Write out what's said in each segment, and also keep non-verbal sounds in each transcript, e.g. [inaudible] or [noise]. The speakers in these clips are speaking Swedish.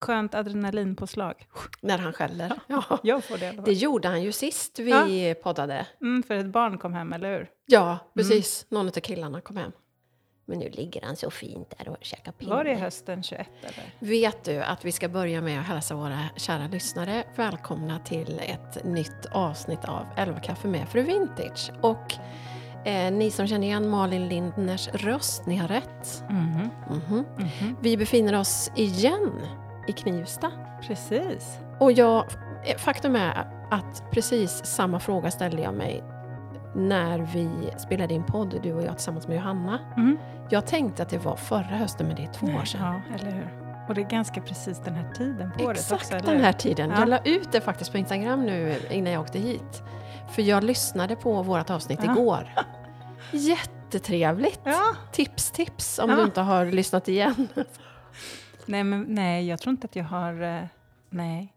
skönt adrenalinpåslag. När han skäller. Ja. Jag får det Det gjorde han ju sist vi poddade. Mm, för ett barn kom hem, eller hur? Ja, precis. Någon av killarna kom hem. Men nu ligger han så fint där och käkar pinne. Var det hösten 21 eller? Vet du att vi ska börja med att hälsa våra kära lyssnare välkomna till ett nytt avsnitt av 11 kaffe med Fru Vintage. Och eh, ni som känner igen Malin Lindners röst, ni har rätt. Mhm. Mhm. Mhm. Vi befinner oss igen i Knivsta. Precis. Och jag, faktum är att precis samma fråga ställde jag mig när vi spelade in podd, du och jag tillsammans med Johanna. Mm. Jag tänkte att det var förra hösten, men det är två år sedan. Ja, eller hur? Och det är ganska precis den här tiden på året Exakt också, eller den här tiden. Ja. Jag la ut det faktiskt på Instagram nu innan jag åkte hit. För jag lyssnade på vårt avsnitt Ja. igår. Jättetrevligt! Ja. Tips, tips om du inte har lyssnat igen. Nej, men nej, jag tror inte att jag har... eh, Nej,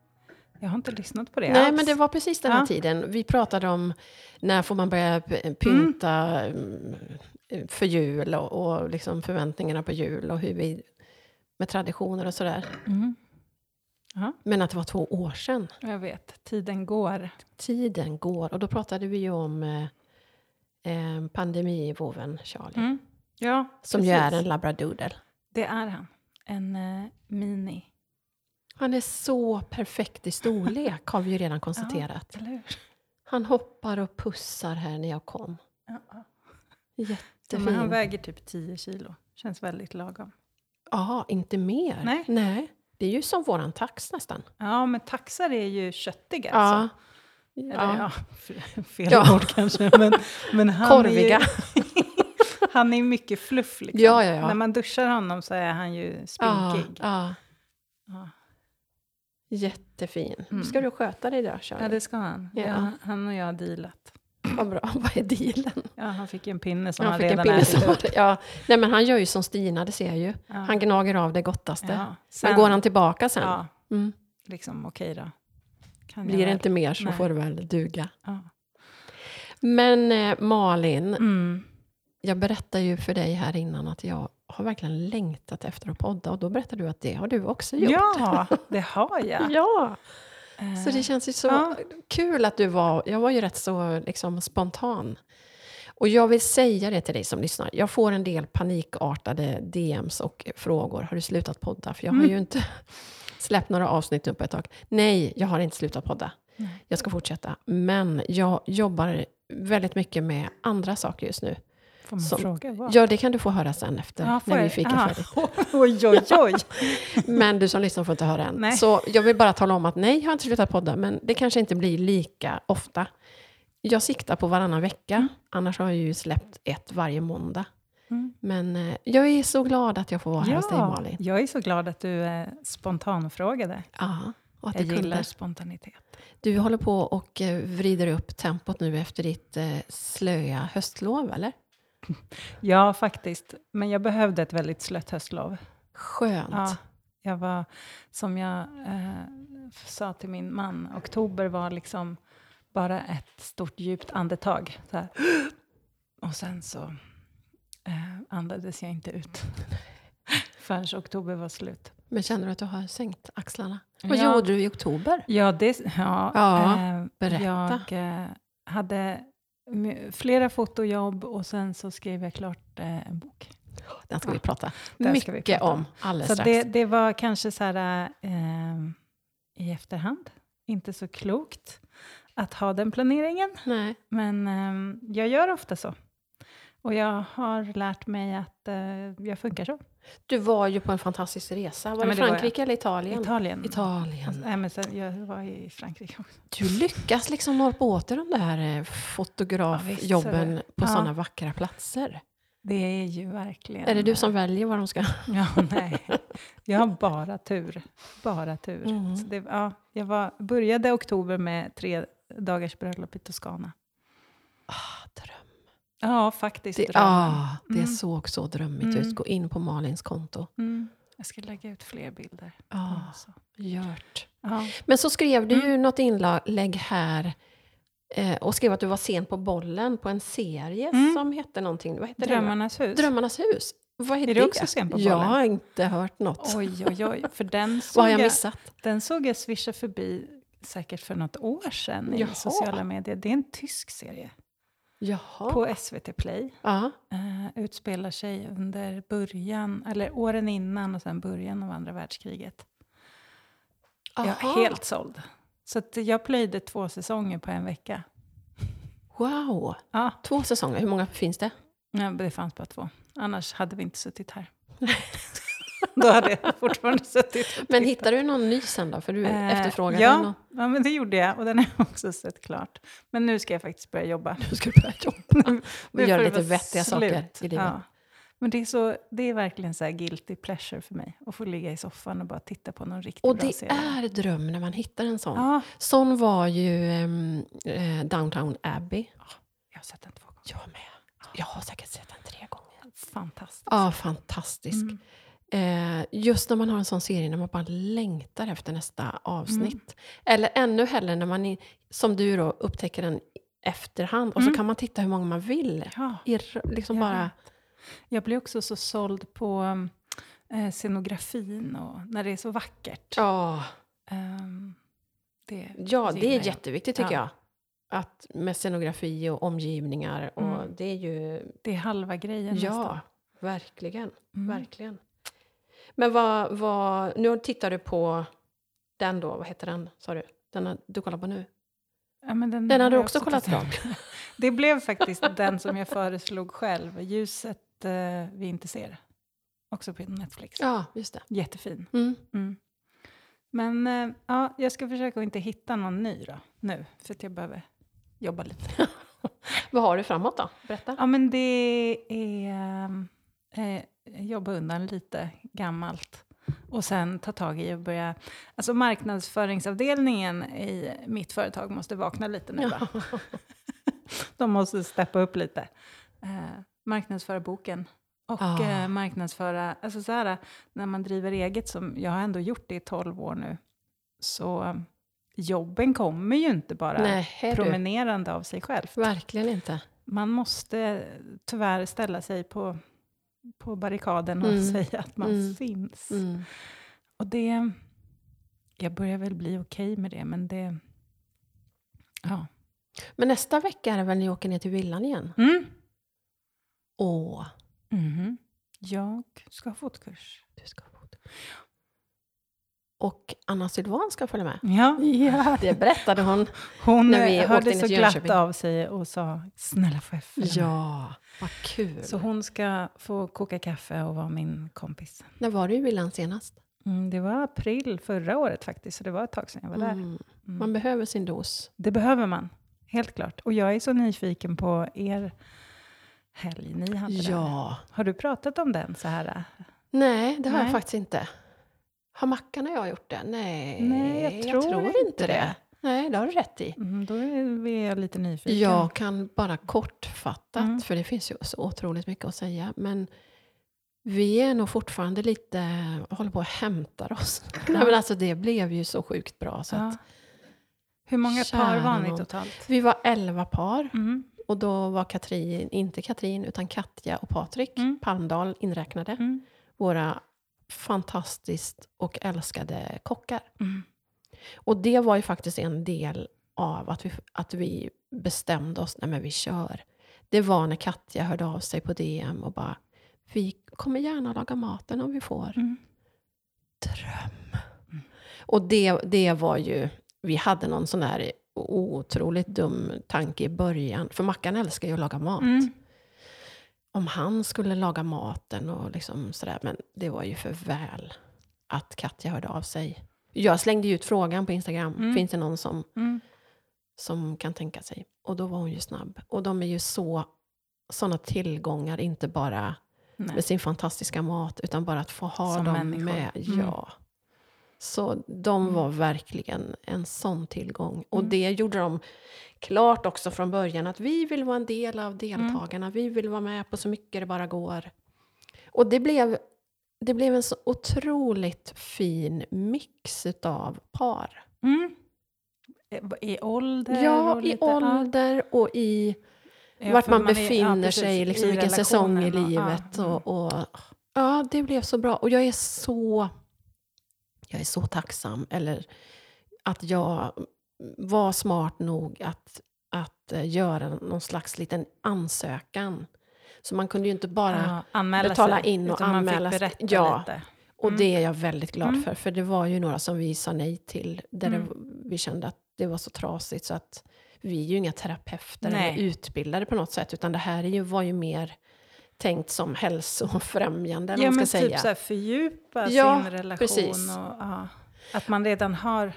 jag har inte lyssnat på det Nej, alls. men det var precis den här Ja. tiden. Vi pratade om när får man börja pynta mm, för jul och, och liksom förväntningarna på jul och hur vi med traditioner och sådär. Mm. Men att det var två år sedan. Jag vet, tiden går. Tiden går. Och då pratade vi ju om eh, eh, pandemivoven Charlie. Mm. Ja, Som ju precis. är en labradoodle. Det är han. En eh, mini. Han är så perfekt i storlek har vi ju redan [laughs] konstaterat. Eller hur? Han hoppar och pussar här när jag kom. Ja, ja. Jättefin. Men han väger typ 10 kilo. Känns väldigt lagom. Ja, inte mer. Nej. Det är ju som våran tax nästan. Ja, men taxar är ju köttiga. Ja. Alltså. Eller, ja. [laughs] ja. fel Ja. ord kanske. Men, men han Korviga. Är ju, [laughs] han är mycket fluff liksom. Ja, ja, ja. När man duschar honom så är han ju spinkig. ja. Ja. Jättefin. Mm. Ska du sköta dig där, Charlie? Ja, det ska han. Ja. Han och jag har dealat. Vad bra. [laughs] Vad är dealen? Ja, han fick ju en pinne som Han han, fick en redan pinne ätit som... upp. [laughs] Ja. Nej, men han gör ju som Stina, det ser jag ju. Ja. Han gnager av det gottaste. Ja. Men Sen- går han tillbaka sen? Ja, Mm. liksom okej då. Kan Blir det inte mer så Nej. får det väl duga. Ja. Men eh, Malin, Mm. Jag berättade ju för dig här innan att jag har verkligen längtat efter att podda och då berättade du att det har du också gjort. Ja, [laughs] det har jag. Ja, Eh, så det känns ju så Ja. kul att du var, jag var ju rätt så liksom spontan. Och jag vill säga det till dig som lyssnar, jag får en del panikartade DMs och frågor. Har du slutat podda? För jag har Mm. ju inte [laughs] släppt några avsnitt nu på ett tag. Nej, jag har inte slutat podda. Nej. Jag ska fortsätta. Men jag jobbar väldigt mycket med andra saker just nu. Får man som- fråga vad? Ja, det kan du få höra sen efter, Ja, när vi fikar färdigt. [laughs] Oj, oj, oj. [laughs] Men du som lyssnar får inte höra än. Nej. Så jag vill bara tala om att nej, jag har inte slutat podda, men det kanske inte blir lika ofta. Jag siktar på varannan vecka, Mm. annars har jag ju släppt ett varje måndag. Mm. Men eh, jag är så glad att jag får vara här hos dig Malin. jag är så glad att du eh, spontanfrågade. Ja, och att Jag du, gillar kunde. spontanitet. du håller på och eh, vrider upp tempot nu efter ditt eh, slöa höstlov, eller? [laughs] Ja, faktiskt. Men jag behövde ett väldigt slött höstlov. Skönt. Ja, jag var, som jag eh, sa till min man, oktober var liksom bara ett stort djupt andetag. Så här. [gasps] Och sen så eh, andades jag inte ut. [laughs] Förrän oktober var slut. Men känner du att du har sänkt axlarna? Vad Ja. gjorde du i oktober? Ja, det, ja, Ja, eh, berätta. Jag eh, hade flera fotojobb och sen så skrev jag klart eh, en bok. Den ska vi prata ska vi mycket prata om. om alldeles Så strax. det, det var kanske så här eh, i efterhand, inte så klokt att ha den planeringen. Nej. Men eh, jag gör ofta så. Och jag har lärt mig att eh, jag funkar så. Du var ju på en fantastisk resa. Var Ja, det det var Frankrike eller Italien? Italien. Italien. Alltså, nej, men sen, jag var i Frankrike också. Du lyckas liksom norpa åt dig de där eh, Ja, fotografjobben det- på ja. sådana vackra platser. Det är ju verkligen... Är det du som väljer var de ska... [laughs] Ja, nej. Jag har bara tur. Bara tur. Mm. Det, ja, jag var, började oktober med tre dagars bröllop i Toscana. Dröm. Ja, faktiskt. Det, ah, det Mm. såg så drömmigt Mm. ut. Gå in på Malins konto. Mm. Jag ska lägga ut fler bilder. Ah, gjort. Ja. Men så skrev du Mm. ju något inlägg här eh, och skrev att du var sen på bollen på en serie Mm. som hette någonting. Vad hette det? Drömmarnas hus. Drömmarnas hus. Vad är, Är du också sen på Jag bollen? har inte hört något. Oj, oj, oj. För den [laughs] såg, Vad har jag jag, missat? den såg jag swisha förbi säkert för något år sedan i Jaha. sociala medier. Det är en tysk serie Jaha. på SVT Play. Ja. Eh, utspelar sig under början, eller åren innan och sen början av andra världskriget. Jag Aha. är helt såld. Så jag plöjde två säsonger på en vecka. Wow. Ja, Två säsonger, hur många finns det? nej, det fanns bara två. Annars hade vi inte suttit här. [laughs] [laughs] Då hade jag fortfarande suttit och Men hittar du någon ny sen då? För du Eh, efterfrågade ja, någon. ja, men det gjorde jag. Och den har jag också sett klart. Men nu ska jag faktiskt börja jobba. Du ska börja [laughs] jobba. Nu Och göra det lite vettiga saker slut. i livet. Ja. Men det är, så, det är verkligen så här guilty pleasure för mig. Att få ligga i soffan och bara titta på någon riktigt Och bra det serie. är dröm när man hittar en sån. Ja, Sån var ju ehm, eh, Downtown Abbey. jag har sett den två gånger. Jag med. Jag har säkert sett den tre gånger. Fantastiskt. Ja, fantastisk. Mm. Eh, just när man har en sån serie när man bara längtar efter nästa avsnitt. Eller ännu hellre när man, som du då, upptäcker den efterhand och så Mm. kan man titta hur många man vill. Ja, I, liksom jag bara... Jag blir också så såld på eh, scenografin och när det är så vackert. Ja, Ehm, det, ja, det är jag. jätteviktigt tycker Ja. jag. Att med scenografi och omgivningar. Och Mm. Det är ju... det är halva grejen Ja, nästan. verkligen. Mm. Verkligen. Men vad, vad... Nu tittar du på den då, vad heter den, sa du? Den du kollar på nu? Ja, men den Den har du jag också kollat på? [laughs] Det blev faktiskt den som jag föreslog själv. Ljuset eh, vi inte ser. Också på Netflix. Ja, just det. Jättefin. Mm. Mm. Men eh, ja, jag ska försöka att inte hitta någon ny då, nu. För att jag behöver jobba lite. [laughs] Vad har du framåt då? Berätta. Ja, men det är eh, jobba undan lite gammalt. Och sen ta tag i och börja... Alltså marknadsföringsavdelningen i mitt företag måste vakna lite nu. Va? [laughs] De måste steppa upp lite. Eh, marknadsföra boken. Och Ah. eh, marknadsföra... Alltså så här, när man driver eget, som jag har ändå gjort det i 12 år nu, så jobben kommer ju inte bara Nej, promenerande av sig själv Verkligen inte. man måste tyvärr ställa sig på, på barrikaden och Mm. säga att man Mm. finns. Mm. Och det... Jag börjar väl bli okej med det, men det... Ja. Men nästa vecka är det väl ni åker ner till villan igen? Mm. Åh, Mhm. Jag ska ha fotkurs. du ska få det. Och Anna Sylvan ska följa med. Ja. Ja, det berättade hon. Hon När vi åkte hörde in så glatt Jönköping. av sig och sa snälla får jag följa med?" Ja, vad kul. Så hon ska få koka kaffe och vara min kompis. När var du i villan senast? Mm, det var april förra året faktiskt, så det var ett tag sedan jag var där. Mm. Mm. Man behöver sin dos. Det behöver man, helt klart. Och jag är så nyfiken på er helg ni hade där. Ja. Har du pratat om den så här? Nej, det har jag Nej. faktiskt inte. Har Mackan och jag gjort det? Nej, Nej, jag tror inte det. Nej, det har du rätt i. Mm, då är jag lite nyfiken. Jag kan bara kortfattat, Mm. för det finns ju så otroligt mycket att säga, men vi är nog fortfarande lite, håller på att hämta oss. [laughs] Nej, men alltså det blev ju så sjukt bra. Så Ja. att Hur många par var ni totalt? vi var elva par Mm. och då var Katrin, inte Katrin utan Katja och Patrik Mm. Palmdahl inräknade. Mm. Våra fantastiskt och älskade kockar. Mm. Och det var ju faktiskt en del av att vi, att vi bestämde oss, nej men vi kör. Det var när Katja hörde av sig på DM och bara, vi kommer gärna laga maten om vi får. Mm. Dröm. Och det, det var ju, vi hade någon sån här otroligt dum tanke i början. För Mackan älskar ju att laga mat. Mm. Om han skulle laga maten och liksom sådär. Men det var ju för väl att Katja hörde av sig. Jag slängde ut frågan på Instagram. Mm. Finns det någon som, Mm. som kan tänka sig? Och då var hon ju snabb. Och de är ju så sådana tillgångar, inte bara Nej. med sin fantastiska mat, utan bara att få ha Som dem människor. med. Mm. Ja. Så de Mm. var verkligen en sån tillgång. Och Mm. det gjorde de klart också från början, att vi vill vara en del Mm. av deltagarna. Vi vill vara med på så mycket det bara går. Och det blev, det blev en så otroligt fin mix av par. Mm. I ålder? Ja, och i ålder och i... Ja, vart för man, är- ja, befinner sig, liksom, vilken säsong i och- livet. ja, mm. Och, och, ja, det blev så bra. Och jag är så, jag är så tacksam. Eller att jag var smart nog att, att eh, göra någon slags liten ansökan. Så man kunde ju inte bara... ja, betala sig, in och anmäla Man sig. fick berätta Ja. lite. Och Mm. det är jag väldigt glad Mm. för. För det var ju några som vi sa nej till. Där Mm. det, vi kände att det var så trasigt. Så att vi är ju inga terapeuter Nej. eller utbildade på något sätt. Utan det här är ju, var ju mer tänkt som hälsofrämjande. Ja, man men ska typ säga. så här, fördjupa Ja, sin relation. precis. Och, att man redan har...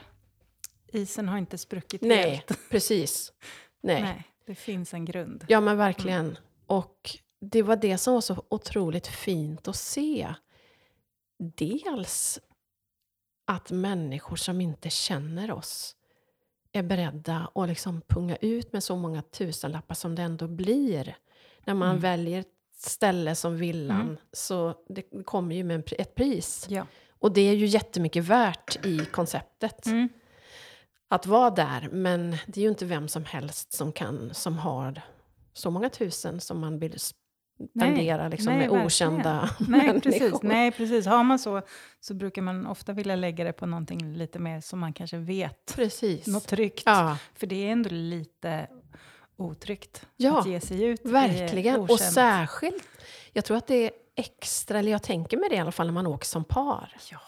Isen har inte spruckit Nej, helt. [laughs] precis. Nej. Nej, det finns en grund. Ja, men verkligen. Och det var det som var så otroligt fint att se. Dels att människor som inte känner oss är beredda att liksom punga ut med så många tusenlappar som det ändå blir. När man Mm. väljer ett ställe som villan, Mm. så det kommer ju med ett pris. Ja. Och det är ju jättemycket värt i konceptet Mm. Att vara där. Men det är ju inte vem som helst som kan, som har så många tusen som man vill spendera liksom, nej, med verkligen. okända Nej, människor. [laughs] precis. Nej, precis. Har man så, så brukar man ofta vilja lägga det på någonting lite mer som man kanske vet. Precis. Något tryggt. Ja, För det är ändå lite otryggt Ja, att ge sig ut verkligen. Och särskilt, jag tror att det är extra, eller jag tänker mig det i alla fall när man åker som par. Ja,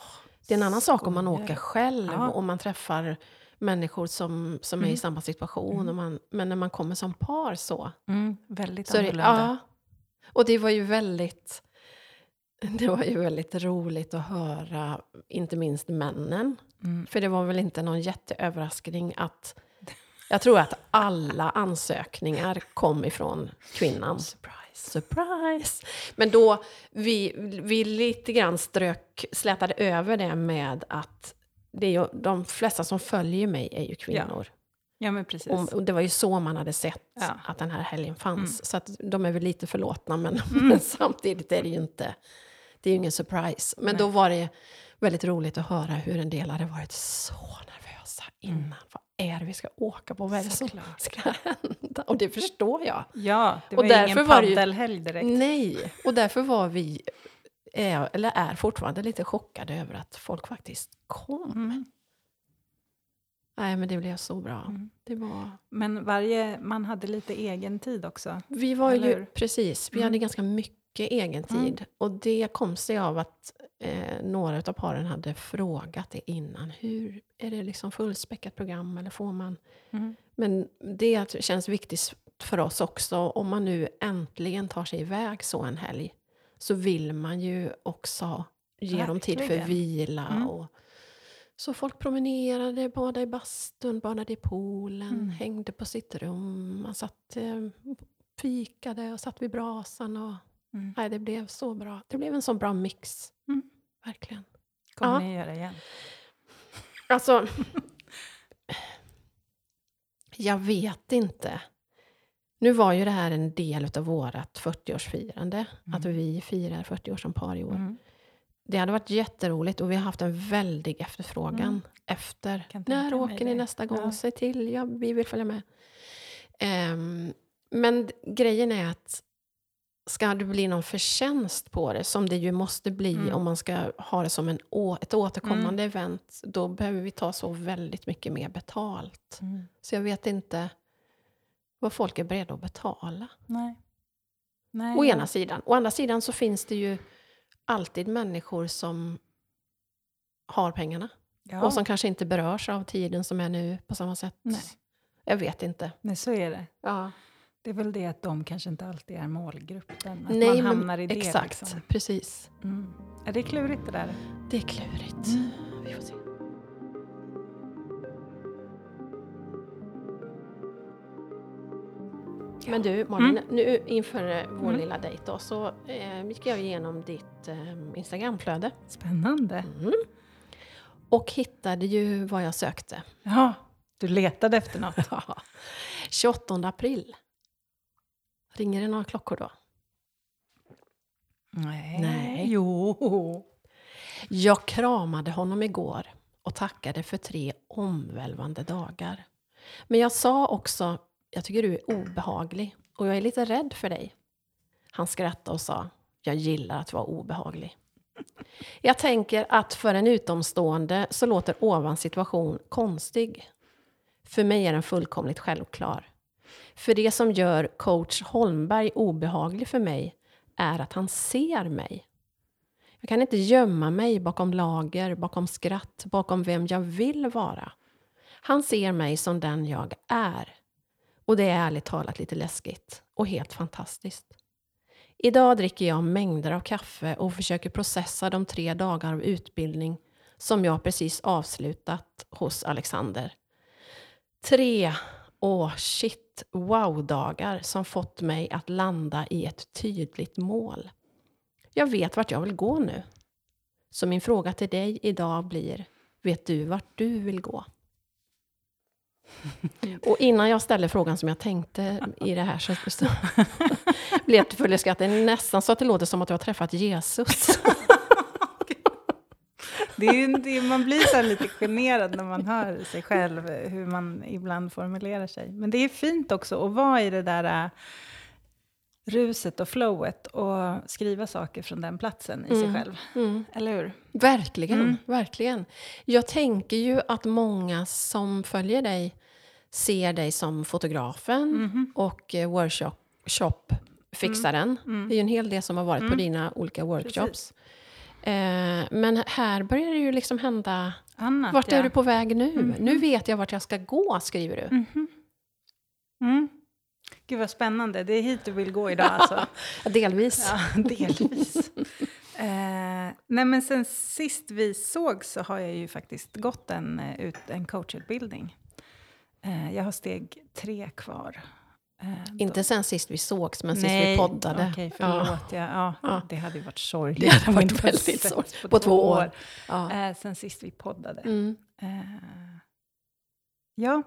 Det är en annan sak om man åker själv Ja. och man träffar människor som, som är i Mm. samma situation. Och man, men när man kommer som par så, Mm, väldigt Så är det, annorlunda. ja. Och det var ju väldigt det var ju väldigt roligt att höra, inte minst männen. Mm. För det var väl inte någon jätteöverraskning att [laughs] jag tror att alla ansökningar kom ifrån kvinnan. Surprise. Surprise! Men då, vi, vi lite grann strök, slätade över det med att det är ju, de flesta som följer mig är ju kvinnor. Ja, men precis. Och, och det var ju så man hade sett Ja. att den här helgen fanns. Mm. Så att de är väl lite förlåtna, men, Mm. [laughs] men samtidigt är det ju inte... Det är ju ingen surprise. Men då Nej. var det väldigt roligt att höra hur en del hade varit så nervösa innan. Mm. Vad är det vi ska åka på? Vad är det som ska hända? Och det förstår jag. Ja, det Och var ju därför ingen ju- paddelhelg direkt. Nej, och därför var vi, är, eller är fortfarande lite chockade över att folk faktiskt kom. Mm. Nej, men det blev så bra. Mm. Det var... Men varje, man hade lite egen tid också. Vi var ju, hur? precis, vi Mm. hade ganska mycket egen Mm. tid. Och det kom sig av att eh, några av paren hade frågat det innan. Hur, är det liksom fullspäckat program eller får man... Mm. Men det känns viktigt för oss också. Om man nu äntligen tar sig iväg så en helg så vill man ju också ge dem tid för Verkligen. vila. Mm. Och, så folk promenerade, badade i bastun, badade i poolen, Mm. hängde på sitt rum. Man satt, eh, fikade och satt vid brasan. Och, Mm. nej, det blev så bra. Det blev en så bra mix. Mm. Verkligen. kommer Ja. ni göra igen. Alltså, [laughs] jag vet inte. Nu var ju det här en del av vårt 40-årsfirande. Att Mm. vi firar 40 år som par i år. Mm. Det hade varit jätteroligt och vi har haft en väldig efterfrågan Mm. efter. När åker ni det. nästa gång? Ja. Säg till, ja, vi vill följa med. Ehm, men grejen är att ska det bli någon förtjänst på det, som det ju måste bli Mm. om man ska ha det som en ett återkommande event, då behöver vi ta så väldigt mycket mer betalt. Mm. Så jag vet inte vad folk är beredda att betala. Nej. Nej, Å ena sidan. Å andra sidan så finns det ju alltid människor som har pengarna. Ja. Och som kanske inte berörs av tiden som är nu på samma sätt. Nej. Jag vet inte. Nej, så är det. Ja. Det är väl det att de kanske inte alltid är målgruppen. Att Nej, man men hamnar i det. exakt. Liksom. Precis. Mm. Är det klurigt det där? Det är klurigt. Mm. Vi får se. Men du Malin, Mm. nu inför eh, vår Mm. lilla dejt då, så eh, gick jag igenom ditt eh, Instagramflöde. Spännande. Mm. Och hittade ju vad jag sökte. Ja, du letade efter något. [laughs] 28 april. Ringer det några klockor då? Nej. Nej. Jo. Jag kramade honom igår och tackade för tre omvälvande dagar. Men jag sa också, jag tycker du är obehaglig och jag är lite rädd för dig. Han skrattade och sa, jag gillar att vara obehaglig. Jag tänker att för en utomstående så låter ovan situation konstig. För mig är den fullkomligt självklar. För det som gör coach Holmberg obehaglig för mig är att han ser mig. Jag kan inte gömma mig bakom lager, bakom skratt, bakom vem jag vill vara. Han ser mig som den jag är. Och det är ärligt talat lite läskigt och helt fantastiskt. Idag dricker jag mängder av kaffe och försöker processa de tre dagar av utbildning som jag precis avslutat hos Alexander. Tre, åh shit, wow-dagar som fått mig att landa i ett tydligt mål. Jag vet vart jag vill gå nu. Så min fråga till dig idag blir, vet du vart du vill gå? Och innan jag ställer frågan som jag tänkte i det här så, så [laughs] blev jag full skratt. Det är nästan så att det låter som att du har träffat Jesus. Det är ju, det, man blir så lite generad när man hör sig själv, hur man ibland formulerar sig. Men det är fint också att vara i det där äh, ruset och flowet och skriva saker från den platsen i sig Mm. själv. Mm. Eller hur? Verkligen, Mm. verkligen. Jag tänker ju att många som följer dig ser dig som fotografen Mhm. och eh, workshop shop-fixaren. Mm. Det är ju en hel del som har varit på Mm. dina olika workshops. Eh, men här börjar det ju liksom hända... Annat, Vart ja. är du på väg nu? Mhm. Nu vet jag vart jag ska gå, skriver du. Gud vad spännande. Det är hit du vill gå idag alltså. [laughs] Delvis. Ja, delvis. [laughs] eh, nej men sen sist vi såg så har jag ju faktiskt gått en, eh, ut, en coachutbildning. Eh, jag har steg tre kvar. Eh, Inte sen sist vi sågs, men sist Nej, vi poddade. Okej, förlåt. Ja. Ja, Ja. Det hade ju varit sorgligt. Det hade varit väldigt sorgligt. På, två år. Ja. Eh, sen sist vi poddade. Mm. Eh, ja,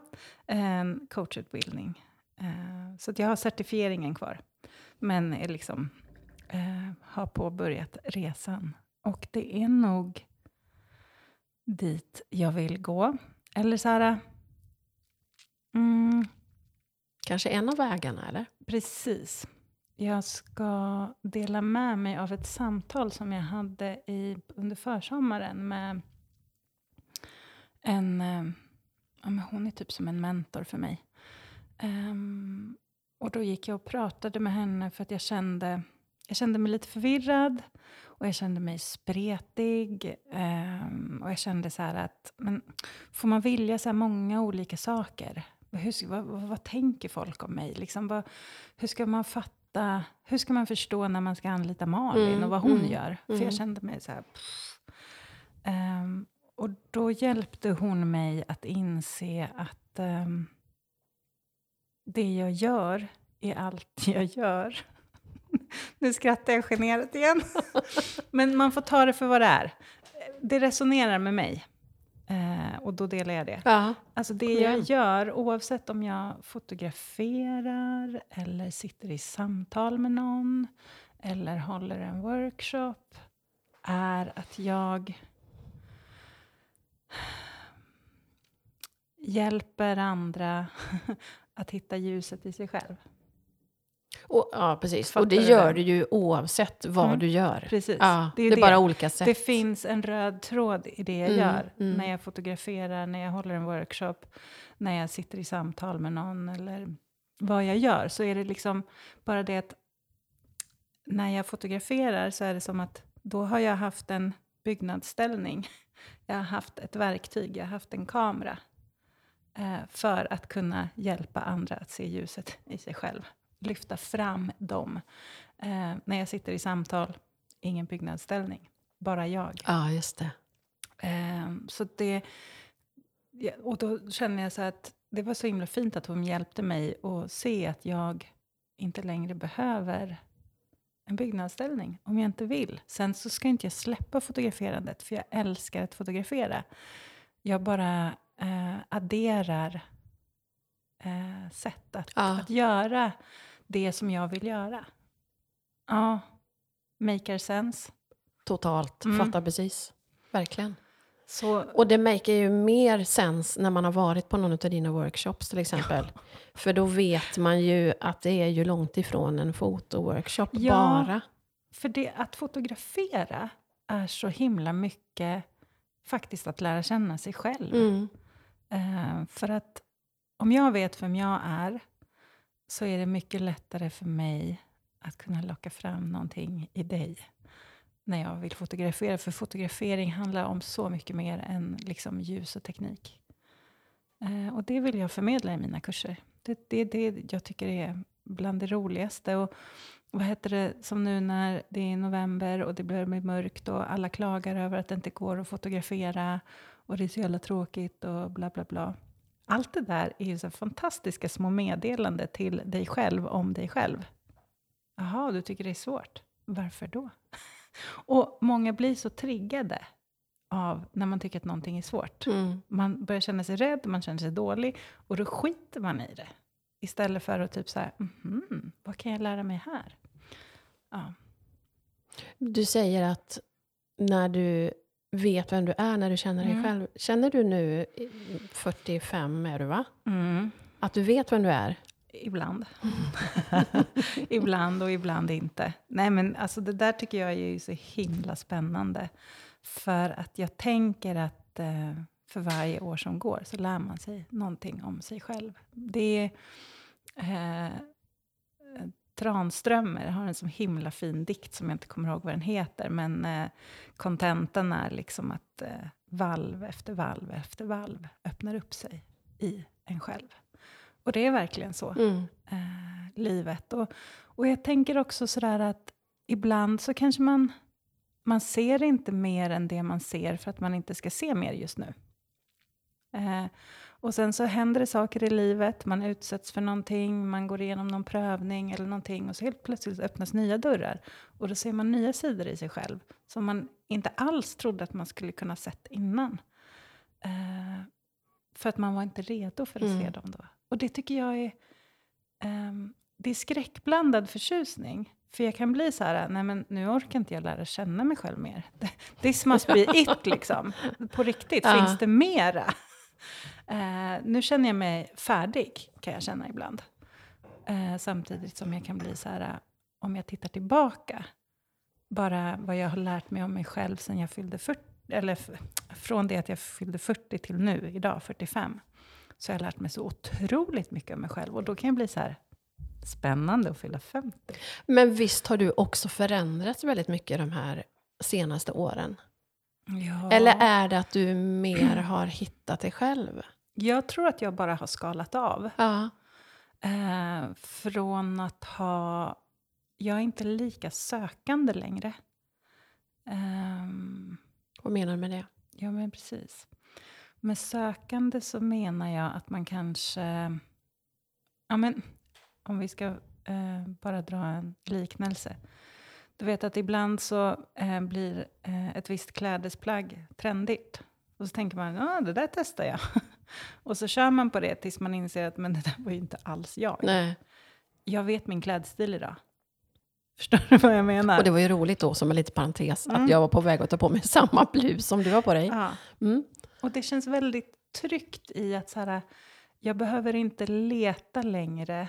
coachutbildning. Eh, så jag har certifieringen kvar. Men är liksom, eh, har påbörjat resan. Och det är nog dit jag vill gå. Eller så här... Mm, Kanske en av vägarna, eller? Precis. Jag ska dela med mig av ett samtal som jag hade i, under försommaren med en... eh, Ja, men hon är typ som en mentor för mig. Ehm, och då gick jag och pratade med henne för att jag kände, jag kände mig lite förvirrad. Och jag kände mig spretig. ehm, och jag kände så här att, men får man vilja så här många olika saker? Hur, vad, vad, vad tänker folk om mig? Liksom, vad, hur ska man fatta, hur ska man förstå när man ska anlita Malin Mm, och vad hon mm, gör? För mm. jag kände mig så här... Ehm, och då hjälpte hon mig att inse att ehm, det jag gör är allt [laughs] jag gör. nu skrattar jag generat igen. [laughs] Men man får ta det för vad det är. Det resonerar med mig. Eh, och då delar jag det. Ja. Alltså det jag gör, oavsett om jag fotograferar eller sitter i samtal med någon eller håller en workshop, är att jag hjälper andra att hitta ljuset i sig själv. Och, ja, precis. Fattar och det gör du ju oavsett vad Mm. du gör. Precis. Ja, Det det är är, det. bara olika sätt. Det finns en röd tråd i det jag Mm, gör. mm. När jag fotograferar, när jag håller en workshop, när jag sitter i samtal med någon eller vad jag gör. Så är det liksom bara det att när jag fotograferar så är det som att då har jag haft en byggnadsställning. Jag har haft ett verktyg, jag har haft en kamera. Eh, för att kunna hjälpa andra att se ljuset i sig själv. Lyfta fram dem. Eh, när jag sitter i samtal, ingen byggnadsställning. Bara jag. Ja, just det. Ehm, så det, och då känner jag så att det var så himla fint att hon hjälpte mig att se att jag inte längre behöver en byggnadsställning om jag inte vill. Sen så ska inte jag släppa fotograferandet, för jag älskar att fotografera. Jag bara eh, adderar eh, sätt att, Ja. att göra det som jag vill göra. Ja, maker sense. Totalt. Mm. Fattar precis. Verkligen. Så, Och det maker ju mer sens när man har varit på någon av dina workshops till exempel. För då vet man ju att det är ju långt ifrån en fotoworkshop Ja. bara. för det, att fotografera är så himla mycket faktiskt att lära känna sig själv. Mm. Eh, för att om jag vet vem jag är så är det mycket lättare för mig att kunna locka fram någonting i dig när jag vill fotografera. För fotografering handlar om så mycket mer än liksom ljus och teknik. Eh, och det vill jag förmedla i mina kurser. Det det är det jag tycker är bland det roligaste. Och vad heter det, som nu när det är november och det börjar bli mörkt och alla klagar över att det inte går att fotografera och det är så jävla tråkigt och bla bla bla. Allt det där är ju så fantastiska små meddelanden till dig själv om dig själv. Jaha, du tycker det är svårt. Varför då? [laughs] Och många blir så triggade av när man tycker att någonting är svårt. Mm. Man börjar känna sig rädd, man känner sig dålig och då skiter man i det. Istället för att typ så här, mhm, vad kan jag lära mig här? Ja. Du säger att när du vet vem du är, när du känner dig Mm. själv. Känner du nu, i 45 är du va? Mm. Att du vet vem du är? Ibland. [laughs] ibland och ibland inte. Nej, men alltså det där tycker jag är ju så himla spännande. För att jag tänker att eh, för varje år som går så lär man sig någonting om sig själv. Det är... Eh, Tranströmer har en så himla fin dikt som jag inte kommer ihåg vad den heter. Men eh, kontentan är liksom att eh, valv efter valv efter valv öppnar upp sig i en själv. Och det är verkligen så Mm. eh, livet. Och, och jag tänker också sådär att ibland så kanske man, man ser inte mer än det man ser för att man inte ska se mer just nu. Eh, och sen så händer det saker i livet, man utsätts för någonting, man går igenom någon prövning eller någonting och så helt plötsligt öppnas nya dörrar. Och då ser man nya sidor i sig själv som man inte alls trodde att man skulle kunna sett innan. Eh, för att man var inte redo för att se Mm. dem då. Och det tycker jag är, ehm, det är skräckblandad förtjusning. För jag kan bli så här, nej men nu orkar inte jag lära känna mig själv mer. [laughs] This must be it [laughs] liksom. På riktigt, Ja. finns det mera? Eh, nu känner jag mig färdig, kan jag känna ibland. Eh, samtidigt som jag kan bli så här, eh, om jag tittar tillbaka, bara vad jag har lärt mig om mig själv sen jag fyllde 40, eller från det att jag fyllde 40 till nu, idag 45, så har jag lärt mig så otroligt mycket om mig själv. Och då kan jag bli så här, spännande att fylla 50. Men visst har du också förändrats väldigt mycket de här senaste åren? Ja. Eller är det att du mer [clears throat] har hittat dig själv? Jag tror att jag bara har skalat av. Ja. Eh, från att ha... Jag är inte lika sökande längre. Ehm, Vad menar du med det? ja, men precis. Med sökande så menar jag att man kanske... Ja, men om vi ska eh, bara dra en liknelse. Du vet att ibland så eh, blir eh, ett visst klädesplagg trendigt. Och så tänker man, ja det där testar jag. [laughs] och så kör man på det tills man inser att men det där var ju inte alls jag. Nej. Jag vet min klädstil idag. Förstår du vad jag menar? Och det var ju roligt då, som en liten parentes, Mm. att jag var på väg att ta på mig [laughs] samma blus som du har på dig. ja. Mm. Och det känns väldigt tryggt i att så här, jag behöver inte leta längre.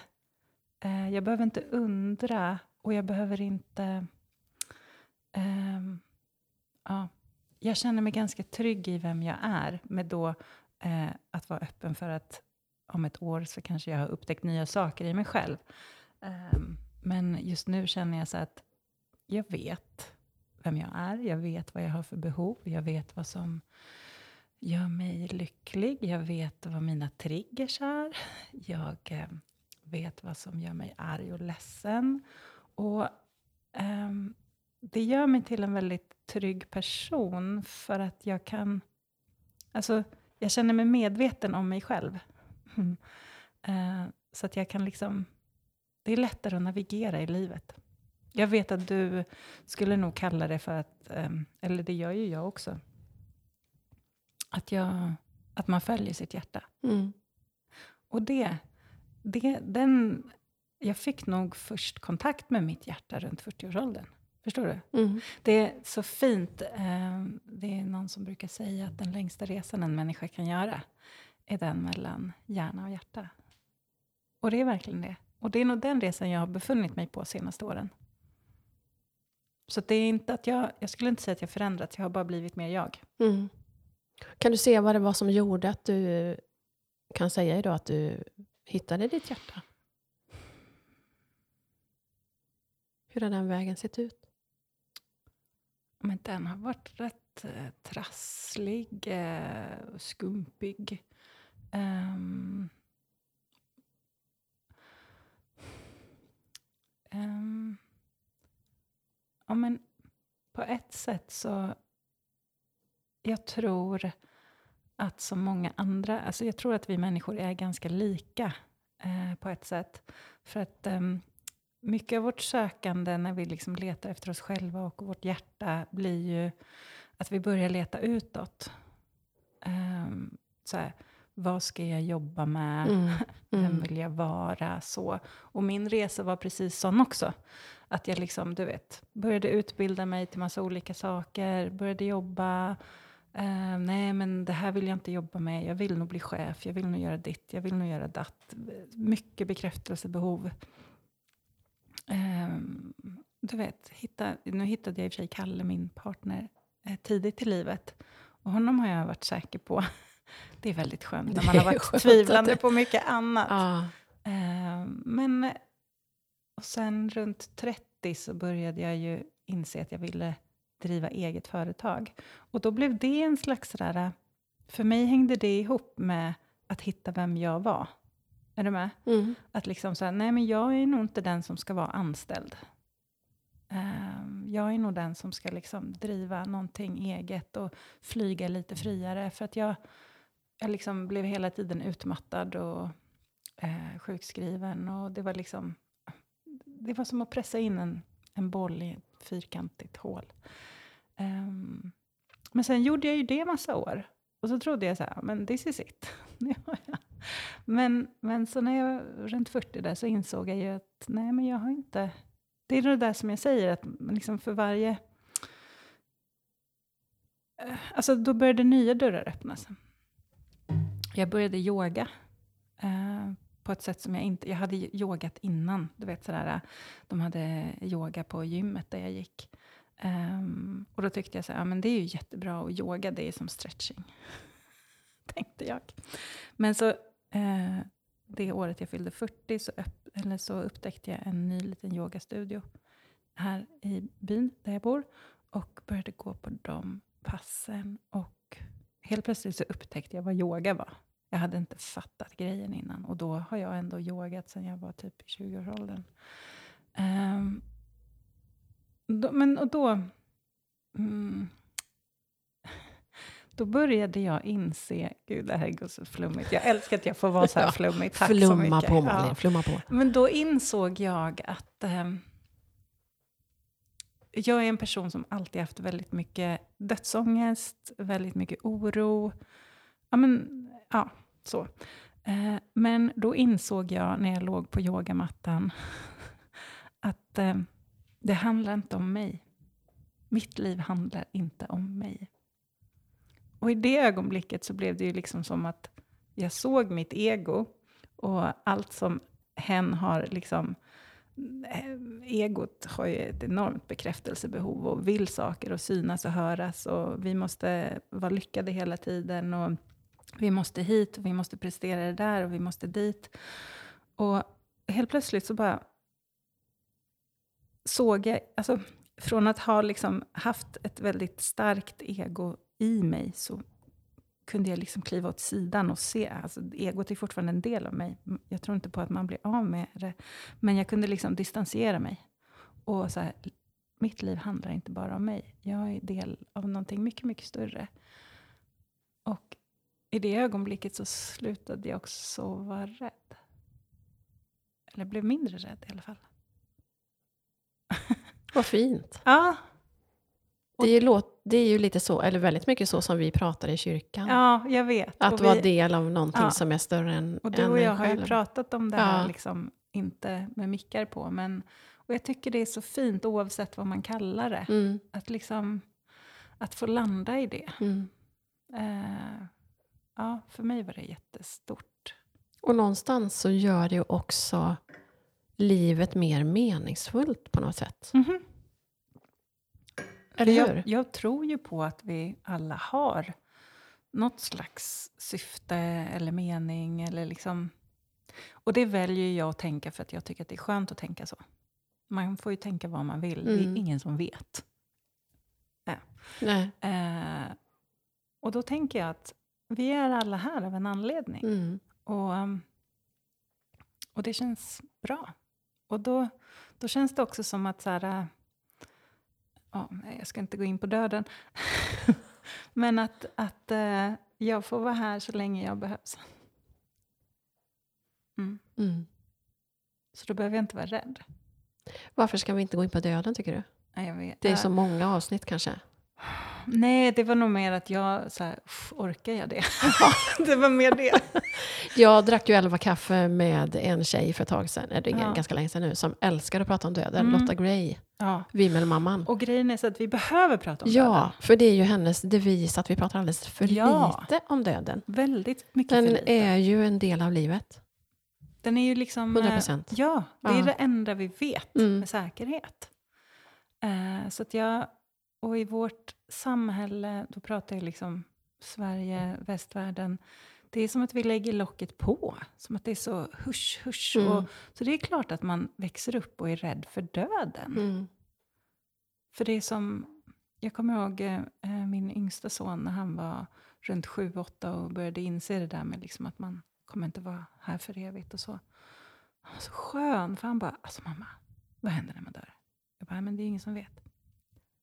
Eh, jag behöver inte undra och jag behöver inte... Um, ja, jag känner mig ganska trygg i vem jag är med då eh, att vara öppen för att om ett år så kanske jag har upptäckt nya saker i mig själv. Um, men just nu känner jag så att jag vet vem jag är. Jag vet vad jag har för behov. Jag vet vad som gör mig lycklig. Jag vet vad mina triggers är. Jag eh, vet vad som gör mig arg och ledsen. Och ehm, det gör mig till en väldigt trygg person för att jag kan... Alltså, jag känner mig medveten om mig själv. Mm. Eh, så att jag kan liksom... Det är lättare att navigera i livet. Jag vet att du skulle nog kalla det för att, ehm, eller det gör ju jag också, att, jag, att man följer sitt hjärta. Mm. Och det, det, den, jag fick nog först kontakt med mitt hjärta runt 40-årsåldern. Förstår du? Mm. Det är så fint. Eh, det är någon som brukar säga att den längsta resan en människa kan göra är den mellan hjärna och hjärta. Och det är verkligen det. Och det är nog den resan jag har befunnit mig på senaste åren. Så det är inte att jag, jag skulle inte säga att jag förändrats, jag har bara blivit mer jag. Mm. Kan du se vad det var som gjorde att du kan säga idag att du hittade ditt hjärta? Hur har den vägen sett ut? Men den har varit rätt eh, trasslig, eh, skumpig. Um, um, ja, men på ett sätt så... Jag tror att som många andra... Alltså jag tror att vi människor är ganska lika eh, på ett sätt. För att Um, mycket av vårt sökande när vi liksom letar efter oss själva och vårt hjärta blir ju att vi börjar leta utåt. Um, så här, vad ska jag jobba med? Mm. [laughs] Vem Mm. vill jag vara? Så. Och min resa var precis sån också. Att jag liksom, du vet, började utbilda mig till massa olika saker, började jobba. Eh, nej, men det här vill jag inte jobba med. Jag vill nog bli chef, jag vill nog göra ditt, jag vill nog göra datt. Mycket bekräftelsebehov. Ehm, du vet, hitta, nu hittade jag i och för sig Kalle, min partner, eh, tidigt i livet. Och honom har jag varit säker på. [laughs] Det är väldigt skönt när man har varit tvivlande på mycket annat. Ja. Ehm, men och sen runt 30 så började jag ju inse att jag ville driva eget företag. Och då blev det en slags sådär, eh, för mig hängde det ihop med att hitta vem jag var. Är du med? Mm. Att liksom säga, nej men jag är nog inte den som ska vara anställd. Ehm, jag är nog den som ska liksom driva någonting eget och flyga lite friare. För att jag, jag liksom blev hela tiden utmattad och eh, sjukskriven. Och det var liksom, det var som att pressa in en, en boll i ett fyrkantigt hål. Ehm, men sen gjorde jag ju det massa år. Och så trodde jag så här, men this is it. Nu har jag men, men så när jag var runt 40 där så insåg jag ju att nej, men jag har inte... Det är det där som jag säger, att liksom för varje... Eh, alltså då började nya dörrar öppnas. Jag började yoga eh, på ett sätt som jag inte... Jag hade yogat innan. Du vet sådär, de hade yoga på gymmet där jag gick. Um, och då tyckte jag så här, ja, men det är ju jättebra och yoga det är som stretching. [laughs] Tänkte jag. Men så eh, det året jag fyllde 40 så, upp, eller så upptäckte jag en ny liten yogastudio här i byn där jag bor och började gå på de passen. Och helt plötsligt så upptäckte jag vad yoga var. Jag hade inte fattat grejen innan och då har jag ändå yogat sedan jag var typ i 20-årsåldern. Um, ehm, då, men och då... Mm, då började jag inse... Gud, det här går så flummigt. Jag älskar att jag får vara så här Ja, flummig. Tack så Flumma mycket. på Ja. Malin, flumma på. Men då insåg jag att ehm, jag är en person som alltid haft väldigt mycket dödsångest, väldigt mycket oro. Ja, men, ja så. Eh, men då insåg jag när jag låg på yogamattan [laughs] att eh, det handlar inte om mig. Mitt liv handlar inte om mig. Och i det ögonblicket så blev det ju liksom som att jag såg mitt ego och allt som hen har liksom eh, Egot har ju ett enormt bekräftelsebehov och vill saker och synas och höras. Och vi måste vara lyckade hela tiden. Och vi måste hit och vi måste prestera det där och vi måste dit. Och helt plötsligt så bara såg jag, alltså från att ha liksom haft ett väldigt starkt ego i mig så kunde jag liksom kliva åt sidan och se. Alltså, egot är fortfarande en del av mig. Jag tror inte på att man blir av med det. Men jag kunde liksom distansera mig. Och så här, mitt liv handlar inte bara om mig. Jag är del av någonting mycket, mycket större. Och i det ögonblicket så slutade jag också vara rädd. Eller blev mindre rädd i alla fall. Vad fint. Ja, Det låt, det är ju lite så, eller väldigt mycket så som vi pratar i kyrkan. ja jag vet. Att Och vara vi- del av någonting Ja. som är större än Och du och jag har ju pratat om det här, Ja. liksom, inte med mickar på, men och jag tycker det är så fint oavsett vad man kallar det. Mm. Att liksom, att få landa i det. Mm. Eh, ja, för mig var det jättestort. Och någonstans så gör det ju också livet mer meningsfullt på något sätt. Mhm. Eller jag, jag tror ju på att vi alla har något slags syfte eller mening. Eller liksom, och det väljer jag att tänka för att jag tycker att det är skönt att tänka så. Man får ju tänka vad man vill. Det Mm. är ingen som vet. Nej. Eh, och då tänker jag att vi är alla här av en anledning. Mm. Och, um, och det känns bra. Och då, då känns det också som att så här... Ja, nej, jag ska inte gå in på döden. [laughs] Men att, att eh, jag får vara här så länge jag behövs. Mm. Mm. Så då behöver jag inte vara rädd. Varför ska vi inte gå in på döden tycker du? Nej. Det är Äh, så många avsnitt kanske. Nej, det var nog mer att jag... Så här, "Uff, orkar jag det? [laughs] det var mer det. [laughs] Jag drack ju elva kaffe med en tjej för ett tag sedan, eller Ja. ganska länge sedan nu, som älskar att prata om döden. Mm. Lotta Gray, Ja. Vimmelmamman. Och grejen är så att vi behöver prata om Ja, döden. för det är ju hennes devis att vi pratar alldeles för Ja. lite om döden. Väldigt mycket för Den lite. är ju en del av livet. Den är ju liksom... 100 eh, procent. Ja, det är Ja. det enda vi vet Mm. med säkerhet. Eh, så att jag, och i vårt samhälle, då pratar jag liksom Sverige, västvärlden. Det är som att vi lägger locket på. Som att det är så husch, husch. Mm. Och, så det är klart att man växer upp och är rädd för döden. Mm. För det är som, jag kommer ihåg eh, min yngsta son när han var runt sju, åtta och började inse det där med liksom att man kommer inte vara här för evigt och så. Han var så skön, för han bara, alltså mamma, vad händer när man dör? Jag bara, men det är ingen som vet.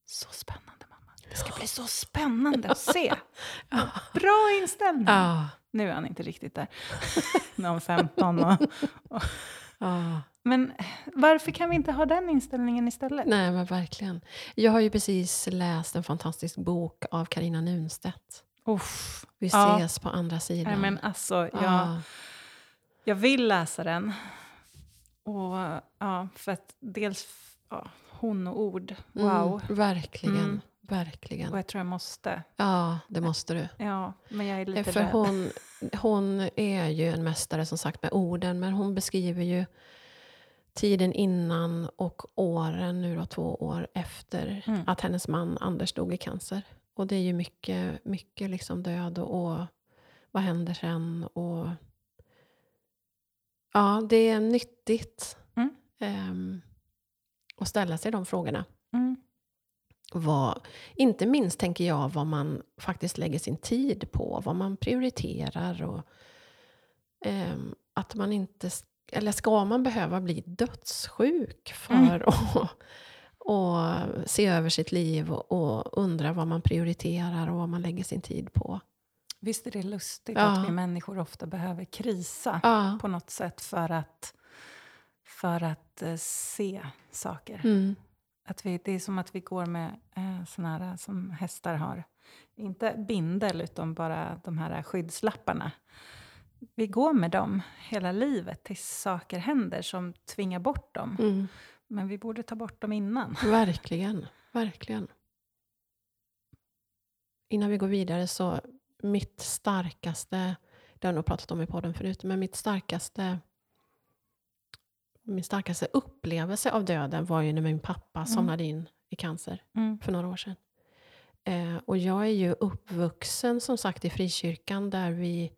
Så spännande. Det ska bli så spännande att se. [laughs] Bra inställning. Ja. Nu är han inte riktigt där. [laughs] Någon 15 och, ja. Men varför kan vi inte ha den inställningen istället? Nej, men verkligen. Jag har ju precis läst en fantastisk bok av Karina Nunstedt. Uff. Vi Ja. ses på andra sidan. Nej, men alltså, jag, Ja. jag vill läsa den. Och ja, för att dels ja, hon och ord, wow. Mm, verkligen. Mm. Verkligen. Och jag tror jag måste. Ja, det måste du. Ja, men jag är lite För rädd. hon, hon är ju en mästare som sagt med orden, men hon beskriver ju tiden innan och åren, nu då två år efter Mm. att hennes man Anders dog i cancer. Och det är ju mycket, mycket liksom död och, och vad händer sen? Och, ja, det är nyttigt Mm. ehm, att ställa sig de frågorna. Mm. Vad, inte minst tänker jag vad man faktiskt lägger sin tid på, vad man prioriterar och ehm, att man inte, eller ska man behöva bli dödssjuk för Mm. [laughs] att och se över sitt liv och, och undra vad man prioriterar och vad man lägger sin tid på. Visst är det lustigt Ja. att vi människor ofta behöver krisa Ja. på något sätt för att, för att eh, se saker. Mm. Att vi, det är som att vi går med eh, såna här som hästar har. Inte bindel, utan bara de här skyddslapparna. Vi går med dem hela livet tills saker händer som tvingar bort dem. Mm. Men vi borde ta bort dem innan. [laughs] Verkligen, verkligen. Innan vi går vidare så, mitt starkaste, det har jag nog pratat om i podden förut, men mitt starkaste min starkaste upplevelse av döden var ju när min pappa somnade in i cancer Mm. för några år sedan. Eh, och jag är ju uppvuxen som sagt i frikyrkan där vi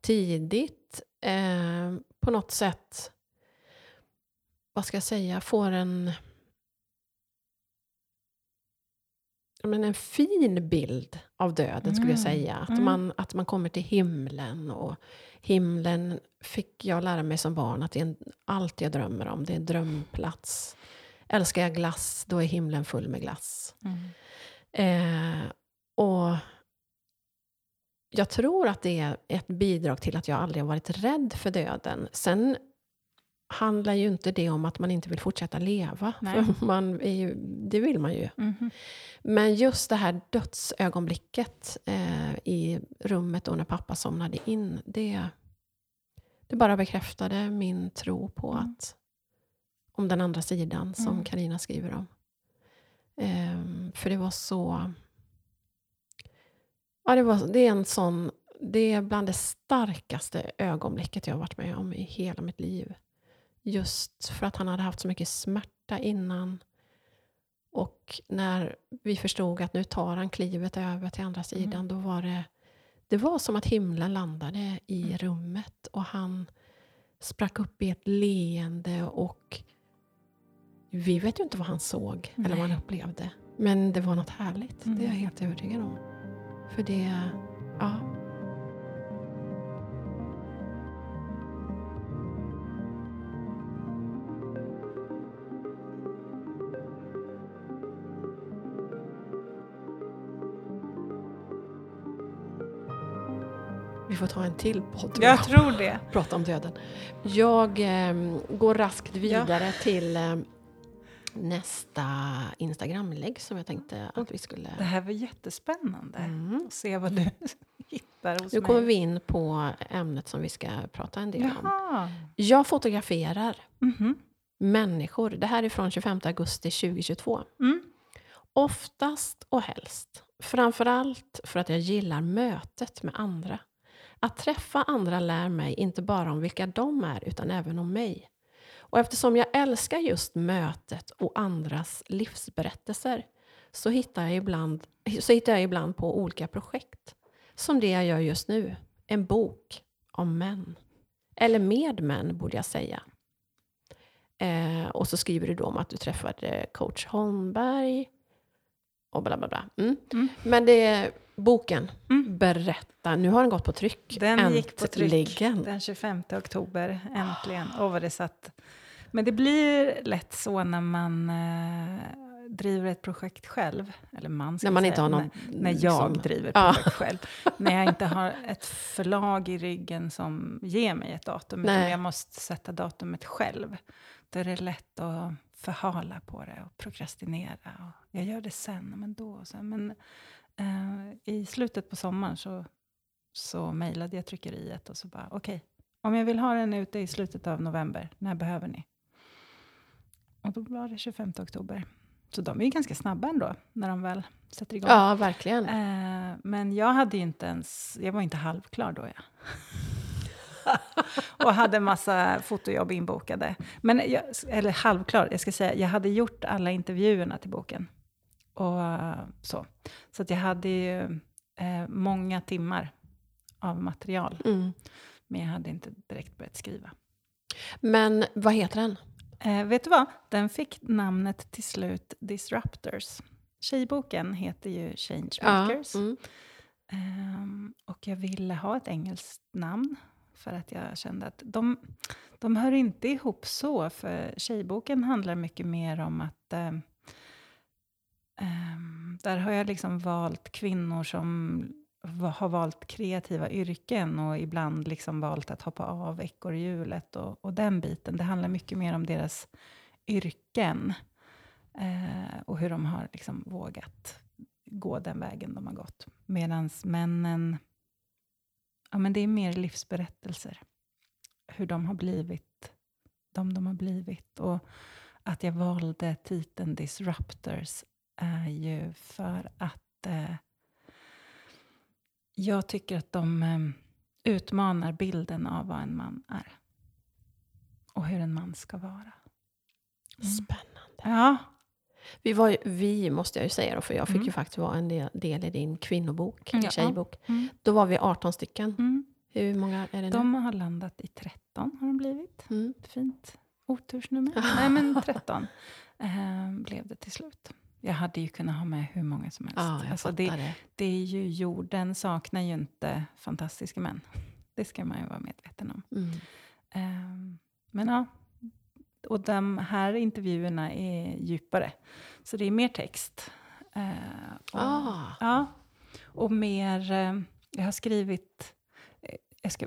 tidigt eh, på något sätt, vad ska jag säga, får en ja, men en fin bild av döden skulle jag Mm, säga. Att, mm. man, att man kommer till himlen. Och himlen fick jag lära mig som barn att det är en, allt jag drömmer om. Det är en drömplats. Älskar jag glass, då är himlen full med glass. Mm. Eh, och jag tror att det är ett bidrag till att jag aldrig har varit rädd för döden. Sen handlar ju inte det om att man inte vill fortsätta leva. Nej. För man ju, det vill man ju. Mhm. Men just det här dödsögonblicket eh, i rummet då när pappa somnade in, det, det bara bekräftade min tro på Mm. att om den andra sidan som Mm. Karina skriver om. Ehm, för det var så... Ja, det, var, det är en sån... Det är bland det starkaste ögonblicket jag har varit med om i hela mitt liv. Just för att han hade haft så mycket smärta innan. Och när vi förstod att nu tar han klivet över till andra sidan, då var det... Det var som att himlen landade i rummet och han sprack upp i ett leende och vi vet ju inte vad han såg eller vad han Nej. upplevde. Men det var något härligt, det är jag Mm. helt övertygad om. För det, ja. Får ta en till podd Jag tror det. [laughs] prata om döden. Jag eh, går raskt vidare till eh, nästa Instagramlägg som jag tänkte att vi skulle... Det här var jättespännande. Mm. Att se vad du [laughs] hittar hos Nu mig. kommer vi in på ämnet som vi ska prata en del om. Jaha. Jag fotograferar Mhm. människor. Det här är från 25 augusti 2022. Mm. Oftast och helst. Framförallt för att jag gillar mötet med andra. Att träffa andra lär mig inte bara om vilka de är, utan även om mig. Och eftersom jag älskar just mötet och andras livsberättelser så hittar jag ibland, så hittar jag ibland på olika projekt. Som det jag gör just nu. En bok om män. Eller med män, borde jag säga. Eh, och så skriver du då om att du träffade coach Holmberg och bla bla bla. Mm. Mm. Men det är boken. Mm. Berätta. Nu har den gått på tryck. Den gick på tryck Äntligen. den 25 oktober, äntligen. Åh, vad det satt. Men det blir lätt så när man eh, driver ett projekt själv. Eller man När man säga, inte har någon... när, när jag liksom- driver Ja. projekt själv. När jag inte har [laughs] ett förlag i ryggen som ger mig ett datum. Utan Nej. jag måste sätta datumet själv. Då är det lätt att förhala på det och prokrastinera. Och jag gör det sen, men då. och Sen. Men eh, i slutet på sommaren så, så mejlade jag tryckeriet och så bara, okej, om jag vill ha den ute i slutet av november, när behöver ni? Och då var det 25 oktober. Så de är ju ganska snabba ändå, när de väl sätter igång. Ja, verkligen. Eh, men jag hade ju inte ens, jag var inte halvklar då. Ja. [laughs] och hade massa fotojobb inbokade. Men jag, eller halvklar, jag ska säga, jag hade gjort alla intervjuerna till boken. Och eh, så. Så att jag hade ju eh, många timmar av material. Mm. Men jag hade inte direkt börjat skriva. Men vad heter den? Eh, vet du vad? Den fick namnet till slut Disruptors. Tjejboken heter ju Changemakers. Mm. Ehm, och jag ville ha ett engelskt namn för att jag kände att de, de hör inte ihop så. För tjejboken handlar mycket mer om att ehm, Ehm, där har jag liksom valt kvinnor som har valt kreativa yrken och ibland liksom valt att hoppa av ekorrhjulet och, och den biten. Det handlar mycket mer om deras yrken eh, och hur de har liksom vågat gå den vägen de har gått. Medan männen, ja men det är mer livsberättelser. Hur de har blivit de de har blivit. Och att jag valde titeln Disruptors är ju för att eh, jag tycker att de eh, utmanar bilden av vad en man är. Och hur en man ska vara. Mm. Spännande. Ja, Vi, var vi måste jag ju säga då, för jag fick Mm. ju faktiskt vara en del, del i din kvinnobok, din tjejbok. mm. Då var vi 18 stycken. Mm. Hur många är det nu? De har landat i 13, har de blivit. Mm. Fint otursnummer. [laughs] Nej, men 13 eh, blev det till slut. Jag hade ju kunnat ha med hur många som helst. Ja, jag alltså det, det. det är ju jorden saknar ju inte fantastiska män. [laughs] Det ska man ju vara medveten om. Mm. Eh, men ja, och de här intervjuerna är djupare. Så det är mer text. Eh, och, Ah. Ja, och mer... Eh, jag har skrivit... Eh, jag, ska,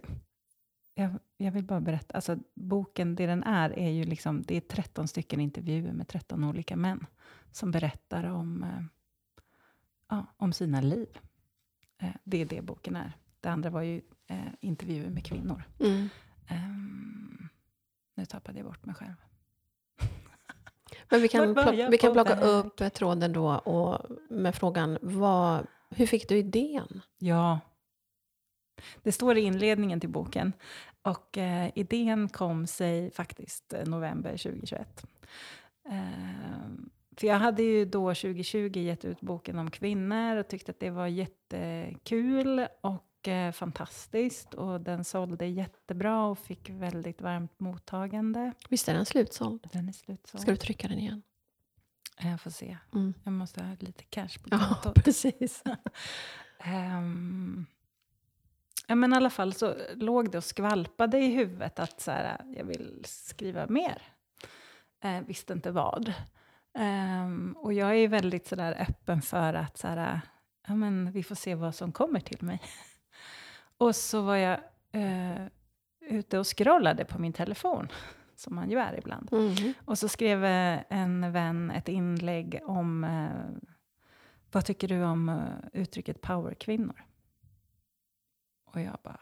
jag, jag vill bara berätta. Alltså, boken, det den är, är ju liksom... Det är 13 stycken intervjuer med 13 olika män som berättar om, eh, ja, om sina liv. Eh, det är det boken är. Det andra var ju eh, intervjuer med kvinnor. Mm. Ehm, nu tappade jag bort mig själv. [laughs] Men vi kan, plock, vi kan plocka upp tråden då och med frågan, vad, hur fick du idén? Ja. Det står i inledningen till boken. Och eh, idén kom sig faktiskt november 2021. Eh, för jag hade ju då 2020 gett ut boken om kvinnor och tyckte att det var jättekul och eh, fantastiskt. Och den sålde jättebra och fick väldigt varmt mottagande. Visst är den slutsåld? Den är slutsåld. Ska du trycka den igen? Jag får se. Mm. Jag måste ha lite cash på Ja, kontot. [laughs] precis. [laughs] Ehm, ja, men i alla fall så låg det och skvalpade i huvudet att så här, jag vill skriva mer. Eh, visste inte vad. Ehm, och jag är väldigt så där öppen för att så här, ja, men vi får se vad som kommer till mig. [laughs] och så var jag eh, ute och scrollade på min telefon, [laughs] som man ju är ibland. Mm. Och så skrev eh, en vän ett inlägg om eh, vad tycker du om eh, uttrycket powerkvinnor? Och jag bara,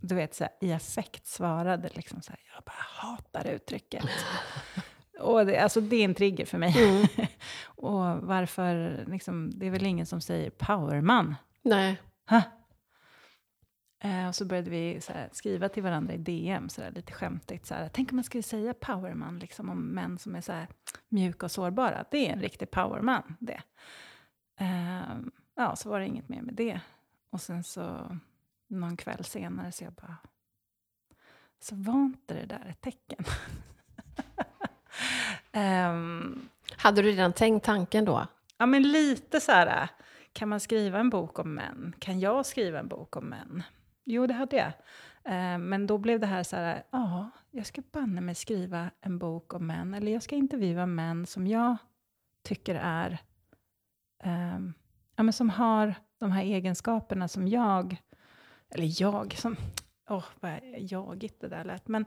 du vet, så i affekt svarade liksom så jag bara hatar uttrycket. [laughs] och det, alltså, det är en trigger för mig. Mm. [laughs] och varför, liksom, det är väl ingen som säger powerman? Nej. Ha? Eh, och så började vi så här, skriva till varandra i DM, så där, lite skämtigt. Så här, Tänk om man skulle säga powerman liksom, om män som är så här, mjuka och sårbara. Det är en riktig powerman, det. Eh, ja, så var det inget mer med det. Och sen så någon kväll senare så jag bara... Så var inte det där ett tecken? [laughs] Ehm, Hade du redan tänkt tanken då? Ja, men lite så här, kan man skriva en bok om män? Kan jag skriva en bok om män? Jo, det hade jag. Eh, men då blev det här så här, ja, jag ska banne mig skriva en bok om män. Eller jag ska intervjua män som jag tycker är, ehm, ja men som har de här egenskaperna som jag, eller jag, som, åh, vad jagigt det där lät. Men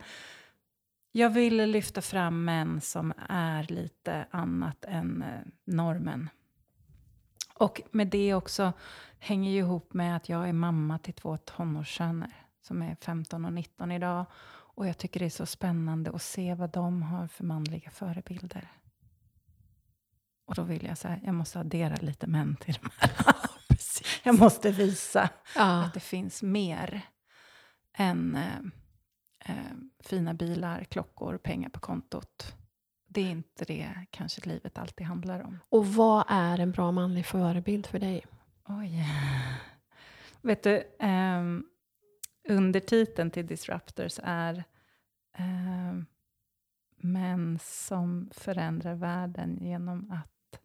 jag ville lyfta fram män som är lite annat än eh, normen. Och med det också hänger ju ihop med att jag är mamma till två tonårssöner som är 15 och 19 idag. Och jag tycker det är så spännande att se vad de har för manliga förebilder. Och då vill jag säga, jag måste addera lite män till de här. [laughs] jag måste visa Ja. att det finns mer än eh, eh, fina bilar, klockor, pengar på kontot. Det är inte det kanske livet alltid handlar om. Och vad är en bra manlig förebild för dig? Oj. [laughs] Vet du, um, undertiteln till Disruptors är ehm, Män som förändrar världen genom att...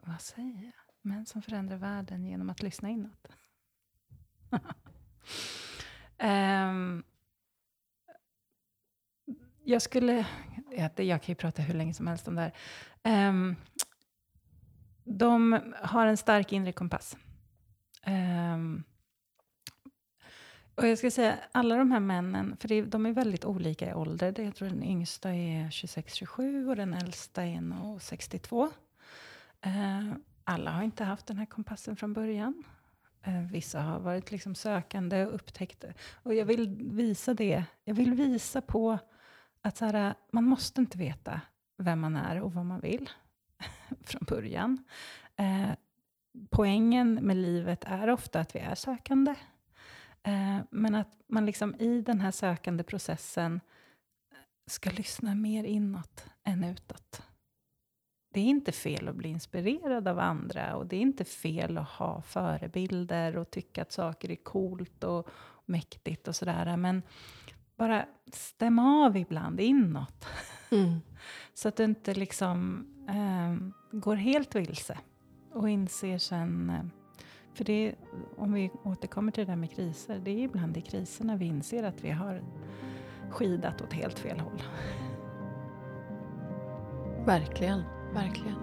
Vad säger jag? Män som förändrar världen genom att lyssna inåt. [laughs] Um, jag skulle... Jag, kan ju prata hur länge som helst om det här. Um, de har en stark inre kompass. Um, och jag ska säga, alla de här männen, för det, de är väldigt olika i ålder. Jag tror den yngsta är 26-27 och den äldsta är nog 62. Uh, alla har inte haft den här kompassen från början. Eh, vissa har varit liksom sökande och upptäckt det. Och jag vill visa det. Jag vill visa på att så här, man måste inte veta vem man är och vad man vill [laughs] från början. Eh, poängen med livet är ofta att vi är sökande. Eh, men att man liksom i den här sökande processen ska lyssna mer inåt än utåt. Det är inte fel att bli inspirerad av andra och det är inte fel att ha förebilder och tycka att saker är coolt och mäktigt och sådär. Men bara stämma av ibland inåt. Mm. [laughs] Så att du inte liksom eh, går helt vilse och inser sen... Eh, för det, om vi återkommer till det där med kriser, det är ibland i kriserna vi inser att vi har skidat åt helt fel håll. Verkligen, verkligen.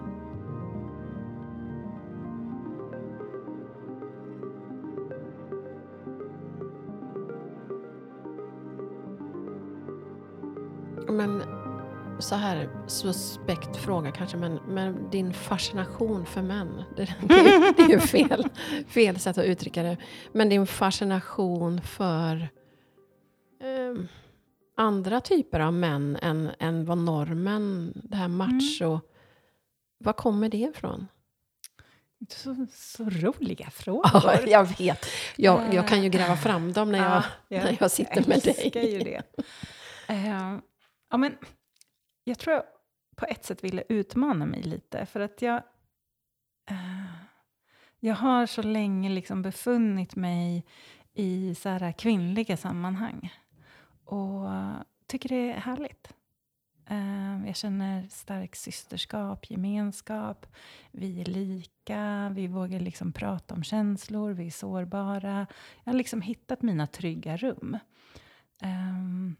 Men så här, suspekt fråga kanske, men, men din fascination för män, det, det, det är ju fel, [laughs] fel sätt att uttrycka det. Men din fascination för ehm, andra typer av män än, än vad normen, det här macho... Mm. Var kommer det ifrån? Så, så roliga frågor. Ja, [laughs] jag vet. Jag, jag kan ju gräva fram dem när jag, ja, [laughs] när jag sitter jag med dig. Jag ju det. Uh, ja, men jag tror jag på ett sätt ville utmana mig lite. För att jag... Uh, jag har så länge liksom befunnit mig i så här kvinnliga sammanhang. Och tycker det är härligt. Ehm, jag känner stark systerskap, gemenskap. Vi är lika, vi vågar liksom prata om känslor, vi är sårbara. Jag har liksom hittat mina trygga rum. Ehm,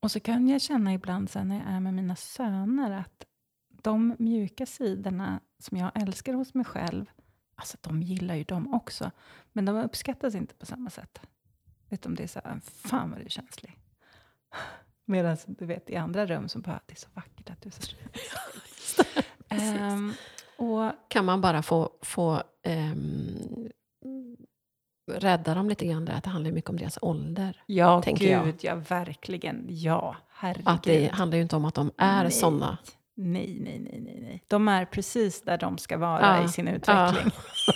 och så kan jag känna ibland sen när jag är med mina söner att de mjuka sidorna som jag älskar hos mig själv, alltså de gillar ju dem också, men de uppskattas inte på samma sätt. Utom det är så här, fan vad du är känslig. Medan du vet i andra rum som bara, det är så vackert att du är så um, [laughs] och, kan man bara få, få um, rädda dem lite grann där, att det handlar mycket om deras ålder. Ja, gud, jag. ja, verkligen. Ja, herregud. Att det handlar ju inte om att de är nej. såna. Nej, nej, nej, nej, nej. De är precis där de ska vara ja. i sin utveckling. Ja.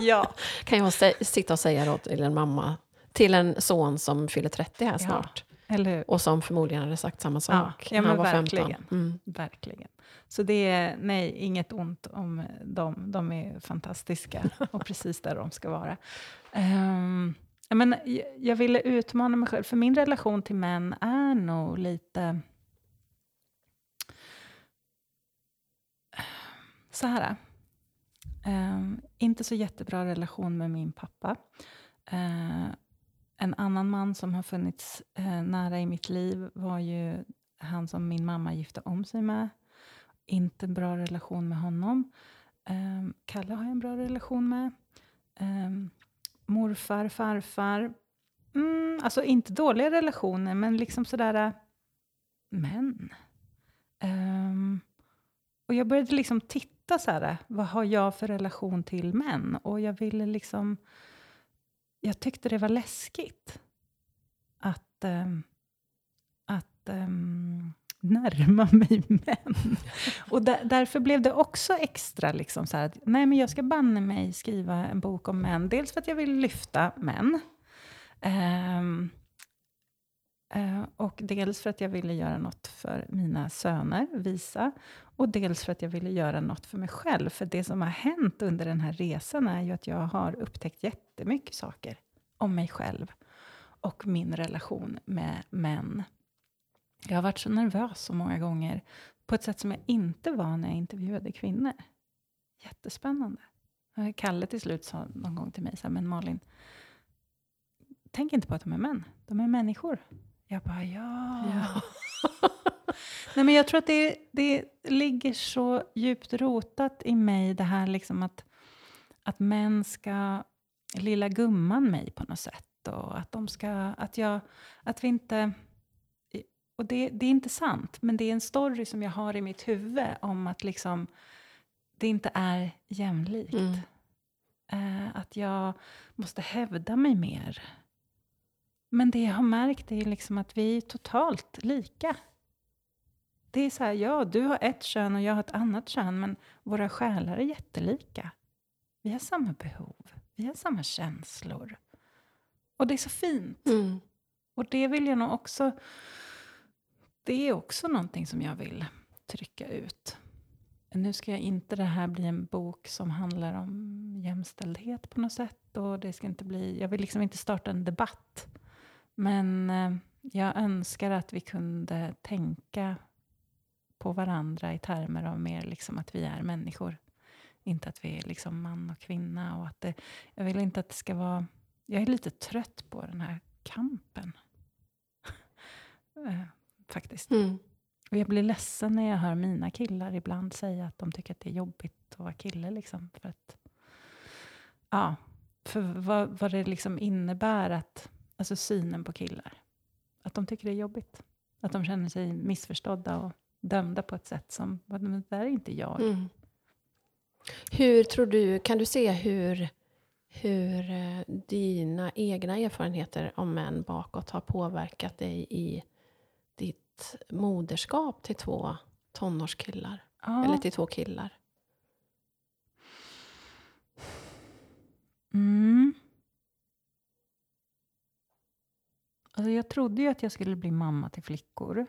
[laughs] ja. Kan jag sitta och säga då till en mamma, till en son som fyller 30 här snart. Och som förmodligen hade sagt samma sak ja, när han var verkligen, 15. Mm. Verkligen. Så det är, nej, inget ont om dem. De är fantastiska och [laughs] precis där de ska vara. Um, men jag ville utmana mig själv, för min relation till män är nog lite... Så här. Um, inte så jättebra relation med min pappa. Uh, en annan man som har funnits eh, nära i mitt liv var ju han som min mamma gifte om sig med. Inte bra relation med honom. Eh, Kalle har jag en bra relation med. Eh, morfar, farfar. Mm, alltså inte dåliga relationer, men liksom sådär... Men... män. Um, och jag började liksom titta så här, vad har jag för relation till män? Och jag ville liksom... Jag tyckte det var läskigt att, um, att um, närma mig män. Och där, därför blev det också extra liksom så här att nej, men jag ska banne mig skriva en bok om män. Dels för att jag vill lyfta män. Um, Eh, och dels för att jag ville göra något för mina söner, visa. Och dels för att jag ville göra något för mig själv. För det som har hänt under den här resan är ju att jag har upptäckt jättemycket saker om mig själv och min relation med män. Jag har varit så nervös så många gånger på ett sätt som jag inte var när jag intervjuade kvinnor. Jättespännande. Eh, Kalle till slut sa någon gång till mig, så här, men Malin, tänk inte på att de är män. De är människor. Jag bara, ja. ja. [laughs] Nej, men jag tror att det, det ligger så djupt rotat i mig, det här liksom att, att män ska lilla gumman mig på något sätt. Och att, de ska, att, jag, att vi inte och det, det, är inte sant, men det är en story som jag har i mitt huvud om att liksom, det inte är jämlikt. Mm. Uh, att jag måste hävda mig mer. Men det jag har märkt är liksom att vi är totalt lika. Det är så här, ja, du har ett kön och jag har ett annat kön, men våra själar är jättelika. Vi har samma behov, vi har samma känslor. Och det är så fint. Mm. Och det vill jag nog också det är också någonting som jag vill trycka ut. Nu ska jag inte det här bli en bok som handlar om jämställdhet på något sätt. Och det ska inte bli, jag vill liksom inte starta en debatt. Men eh, jag önskar att vi kunde tänka på varandra i termer av mer liksom att vi är människor. Inte att vi är liksom man och kvinna. Och att det, jag vill inte att det ska vara... Jag är lite trött på den här kampen. [laughs] Eh, faktiskt. Mm. Och jag blir ledsen när jag hör mina killar ibland säga att de tycker att det är jobbigt att vara kille. Liksom, för att, ja, för vad, vad det liksom innebär, att, alltså synen på killar. Att de tycker det är jobbigt. Att de känner sig missförstådda och dömda på ett sätt som, det där är inte jag. Mm. Hur tror du, kan du se hur, hur eh, dina egna erfarenheter om män bakåt har påverkat dig i ditt moderskap till två tonårskillar. Ja. Eller till två killar. Mm. Alltså jag trodde ju att jag skulle bli mamma till flickor.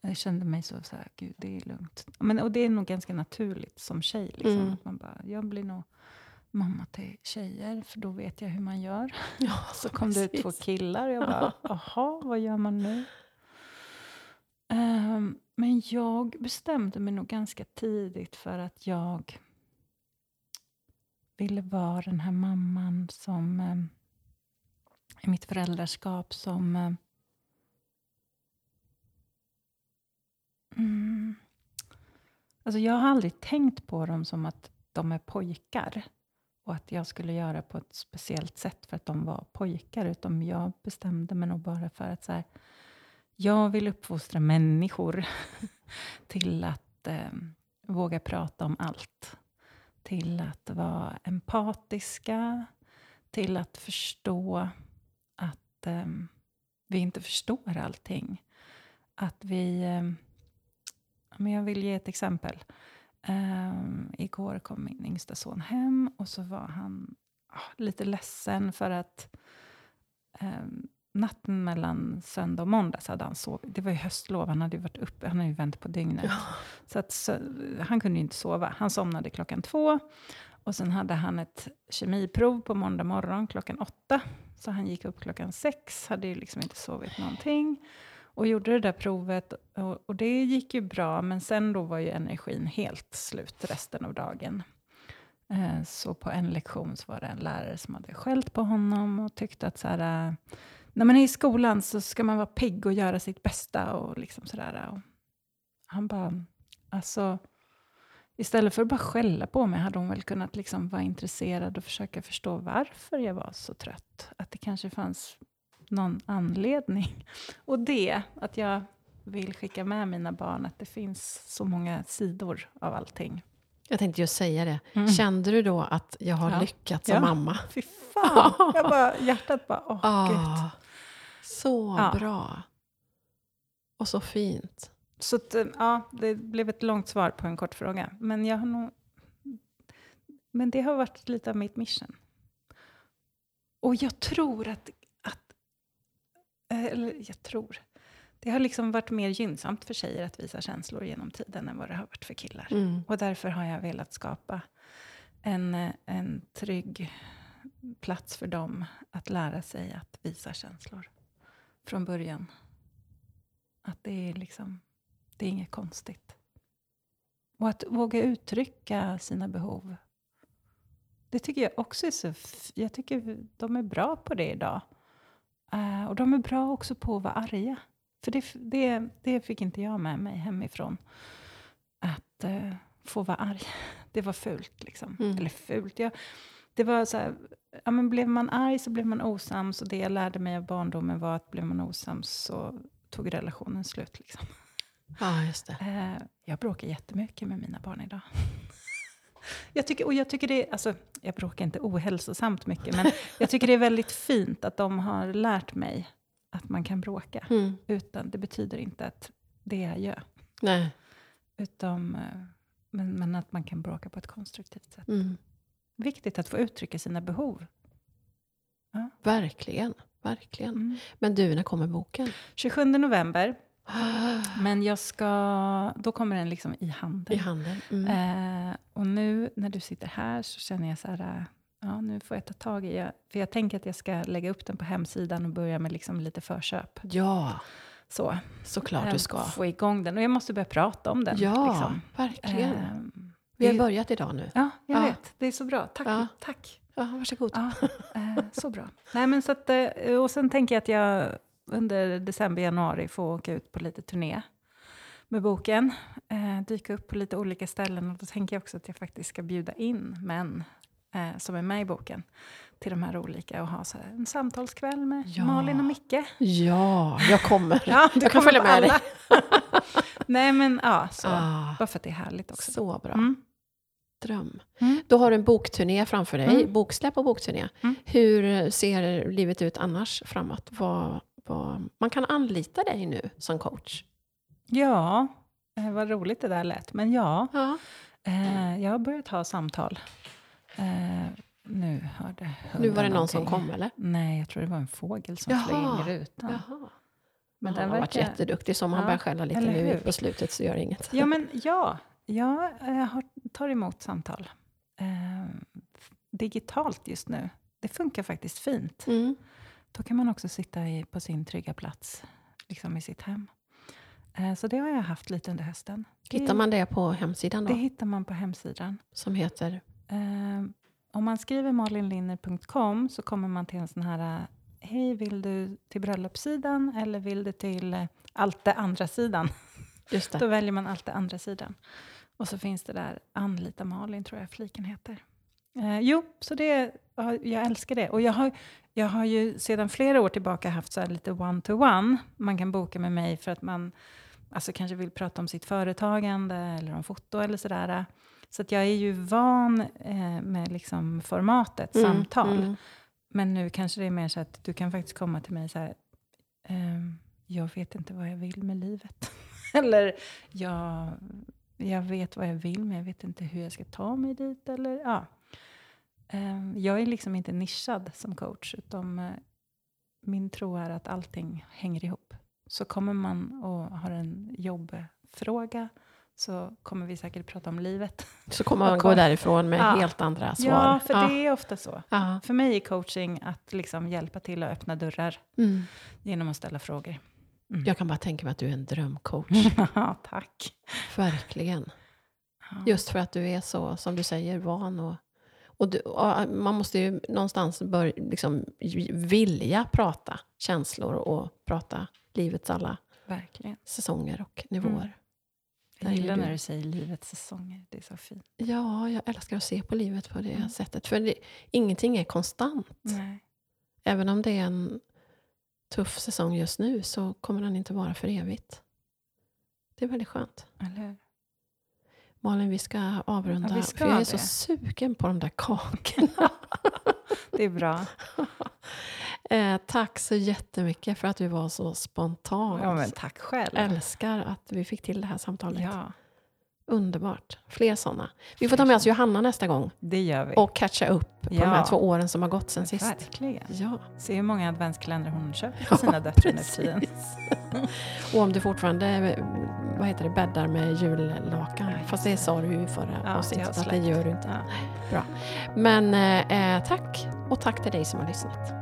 Jag kände mig så, så här, gud det är lugnt. Men, och det är nog ganska naturligt som tjej. Liksom, Mm. att man bara, jag blir nog mamma till tjejer, för då vet jag hur man gör. [laughs] Ja, Så kom det ut två precis. killar och jag bara, [laughs] jaha, vad gör man nu? Ehm, men jag bestämde mig nog ganska tidigt för att jag ville vara den här mamman som ehm, i mitt föräldraskap som eh, mm, Alltså jag har aldrig tänkt på dem som att de är pojkar och att jag skulle göra på ett speciellt sätt för att de var pojkar. Utan jag bestämde mig nog bara för att så här, jag vill uppfostra människor [laughs] till att eh, våga prata om allt. Till att vara empatiska, till att förstå att eh, vi inte förstår allting. Att vi... Eh, men jag vill ge ett exempel. Um, igår kom min yngsta son hem och så var han ah, lite ledsen för att um, natten mellan söndag och måndag så hade han sovit. Det var ju höstlov, han hade ju varit uppe, han hade ju vänt på dygnet. Ja. Så, att, så han kunde ju inte sova. Han somnade klockan två. Och sen hade han ett kemiprov på måndag morgon klockan åtta. Så han gick upp klockan sex, hade ju liksom inte sovit någonting. Och gjorde det där provet och, och det gick ju bra, men sen då var ju energin helt slut resten av dagen. Eh, så på en lektion så var det en lärare som hade skällt på honom och tyckte att så här, eh, när man är i skolan så ska man vara pigg och göra sitt bästa och liksom sådär. Eh. Och han bara, alltså istället för att bara skälla på mig hade hon väl kunnat liksom vara intresserad och försöka förstå varför jag var så trött. Att det kanske fanns någon anledning. [laughs] Och det, att jag vill skicka med mina barn att det finns så många sidor av allting. Jag tänkte just säga det. Mm. Kände du då att jag har Ja. lyckats som Ja. mamma? Fy fan! [laughs] Jag bara, hjärtat bara, åh Ah, gud. så Ja. bra. Och så fint. Så att, eh, ja, det blev ett långt svar på en kort fråga. Men jag har nog... Men det har varit lite av mitt mission. Och jag tror att... att eh, eller jag tror. Det har liksom varit mer gynnsamt för tjejer att visa känslor genom tiden än vad det har varit för killar. Mm. Och därför har jag velat skapa en, eh, en trygg plats för dem att lära sig att visa känslor från början. Att det är liksom, det är inget konstigt. Och att våga uttrycka sina behov. Det tycker jag också är så, jag tycker de är bra på det idag. Eh, och de är bra också på att vara arga. För det, det, det fick inte jag med mig hemifrån. Att eh, få vara arg. [laughs] Det var fult liksom. Mm. Eller fult. Jag, det var så här, ja, men blev man arg så blev man osams. Och det jag lärde mig av barndomen var att blev man osams så tog relationen slut. Liksom. Ja, just det. Eh, jag bråkar jättemycket med mina barn idag. [laughs] Jag tycker, och jag tycker det, alltså, jag bråkar inte ohälsosamt mycket, men [laughs] jag tycker det är väldigt fint att de har lärt mig att man kan bråka. Mm. Utan det betyder inte att det är jag gör. Nej. Utan, eh, men, men att man kan bråka på ett konstruktivt sätt. Mm. Viktigt att få uttrycka sina behov. Verkligen. Verkligen. Mm. Men du, när kommer boken? 27 november, men jag ska, då kommer den liksom i I handen. handen. Mm. Eh, och nu när du sitter här så känner jag så här, eh, ja nu får jag ta tag i, jag, för jag tänker att jag ska lägga upp den på hemsidan och börja med liksom lite förköp. Ja, Så, såklart eh, du ska. få igång den. Och jag måste börja prata om den. Ja, liksom. verkligen. Ehm, Vi har det- börjat idag nu. Ja, jag Ja. vet. Det är så bra. Tack. Ja. tack. Ja, varsågod. Ja, eh, så bra. Nej, men så att, eh, och sen tänker jag att jag under december, januari får åka ut på lite turné med boken. Eh, dyka upp på lite olika ställen. Och då tänker jag också att jag faktiskt ska bjuda in män eh, som är med i boken till de här olika och ha så en samtalskväll med Ja. Malin och Micke. Ja, jag kommer. [laughs] Ja, du jag kan följa med dig. [laughs] Nej, men ja, så. Ah, Bara för att det är härligt också. så bra. Mm. dröm. Mm. Då har du en bokturné framför dig, Mm. boksläpp och bokturné. Mm. Hur ser livet ut annars framåt? Vad, vad, man kan anlita dig nu som coach. Ja, eh, vad roligt det där lät. Men ja, Ja. eh, jag har börjat ha samtal. Eh, nu har det Nu var det någon som någonting. kom eller? Nej, jag tror det var en fågel som flög in i rutan. Jaha. Men den han har varit verkar... jätteduktig, så om han Ja, börjar skälla lite nu hur? på slutet så gör det inget. Ja, men ja. Jag eh, har, tar emot samtal. Eh, digitalt just nu. Det funkar faktiskt fint. Mm. Då kan man också sitta i, på sin trygga plats, liksom i sitt hem. Eh, så det har jag haft lite under hösten. Hittar man det på hemsidan då? Det hittar man på hemsidan. Som heter? Eh, om man skriver malinlinner.com så kommer man till en sån här Hej, vill du till bröllopssidan eller vill du till eh, allt det andra sidan? [laughs] Just Då det. väljer man allt det andra sidan. Och så finns det där Anlita Malin, tror jag fliken heter. Eh, jo, så det, ja, jag älskar det. Och jag har, jag har ju sedan flera år tillbaka haft så lite one-to-one. Man kan boka med mig för att man alltså kanske vill prata om sitt företagande eller om foto eller sådär. Så att jag är ju van eh, med liksom formatet Mm, samtal. mm. Men nu kanske det är mer så att du kan faktiskt komma till mig så här. ehm, jag vet inte vad jag vill med livet. [laughs] eller jag, jag vet vad jag vill men jag vet inte hur jag ska ta mig dit. Eller, ja. Ehm, jag är liksom inte nischad som coach. Utan eh, min tro är att allting hänger ihop. Så kommer man och har en jobbfråga så kommer vi säkert prata om livet. Så kommer man [laughs] gå därifrån med Ja. helt andra svar. Ja, för det är ofta så. Ja. För mig är coaching att liksom hjälpa till att öppna dörrar Mm. genom att ställa frågor. Mm. Jag kan bara tänka mig att du är en drömcoach. [laughs] Ja, tack. Verkligen. Ja. Just för att du är så, som du säger, van och, och, du, och man måste ju någonstans bör, liksom, vilja prata känslor och prata livets alla Verkligen. säsonger och nivåer. Mm. Jag gillar när du säger livets säsonger. Det är så fint. Ja, jag älskar att se på livet på det Mm. sättet. För det, ingenting är konstant. Nej. Även om det är en tuff säsong just nu så kommer den inte vara för evigt. Det är väldigt skönt. Eller? Malin, vi ska avrunda. Ja, vi ska för jag är det. så sugen på de där kakorna. [laughs] Det är bra. [laughs] eh, tack så jättemycket för att du var så spontan. Ja, men tack själv. Älskar att vi fick till det här samtalet. Ja, Underbart. Fler sådana. Vi får ta med oss Johanna nästa gång det gör vi. och catcha upp på Ja. de här två åren som har gått sen sist. Verkligen. Ja. Se hur många adventskalendrar hon köper till sina döttrar nu tiden. [laughs] Och om du fortfarande vad heter det, bäddar med jullakan. Nej, Fast det sa du ju förra Ja, avsnittet att det gör du inte. Ja. Bra. Men eh, tack och tack till dig som har lyssnat.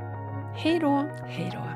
Hej då! Hej då.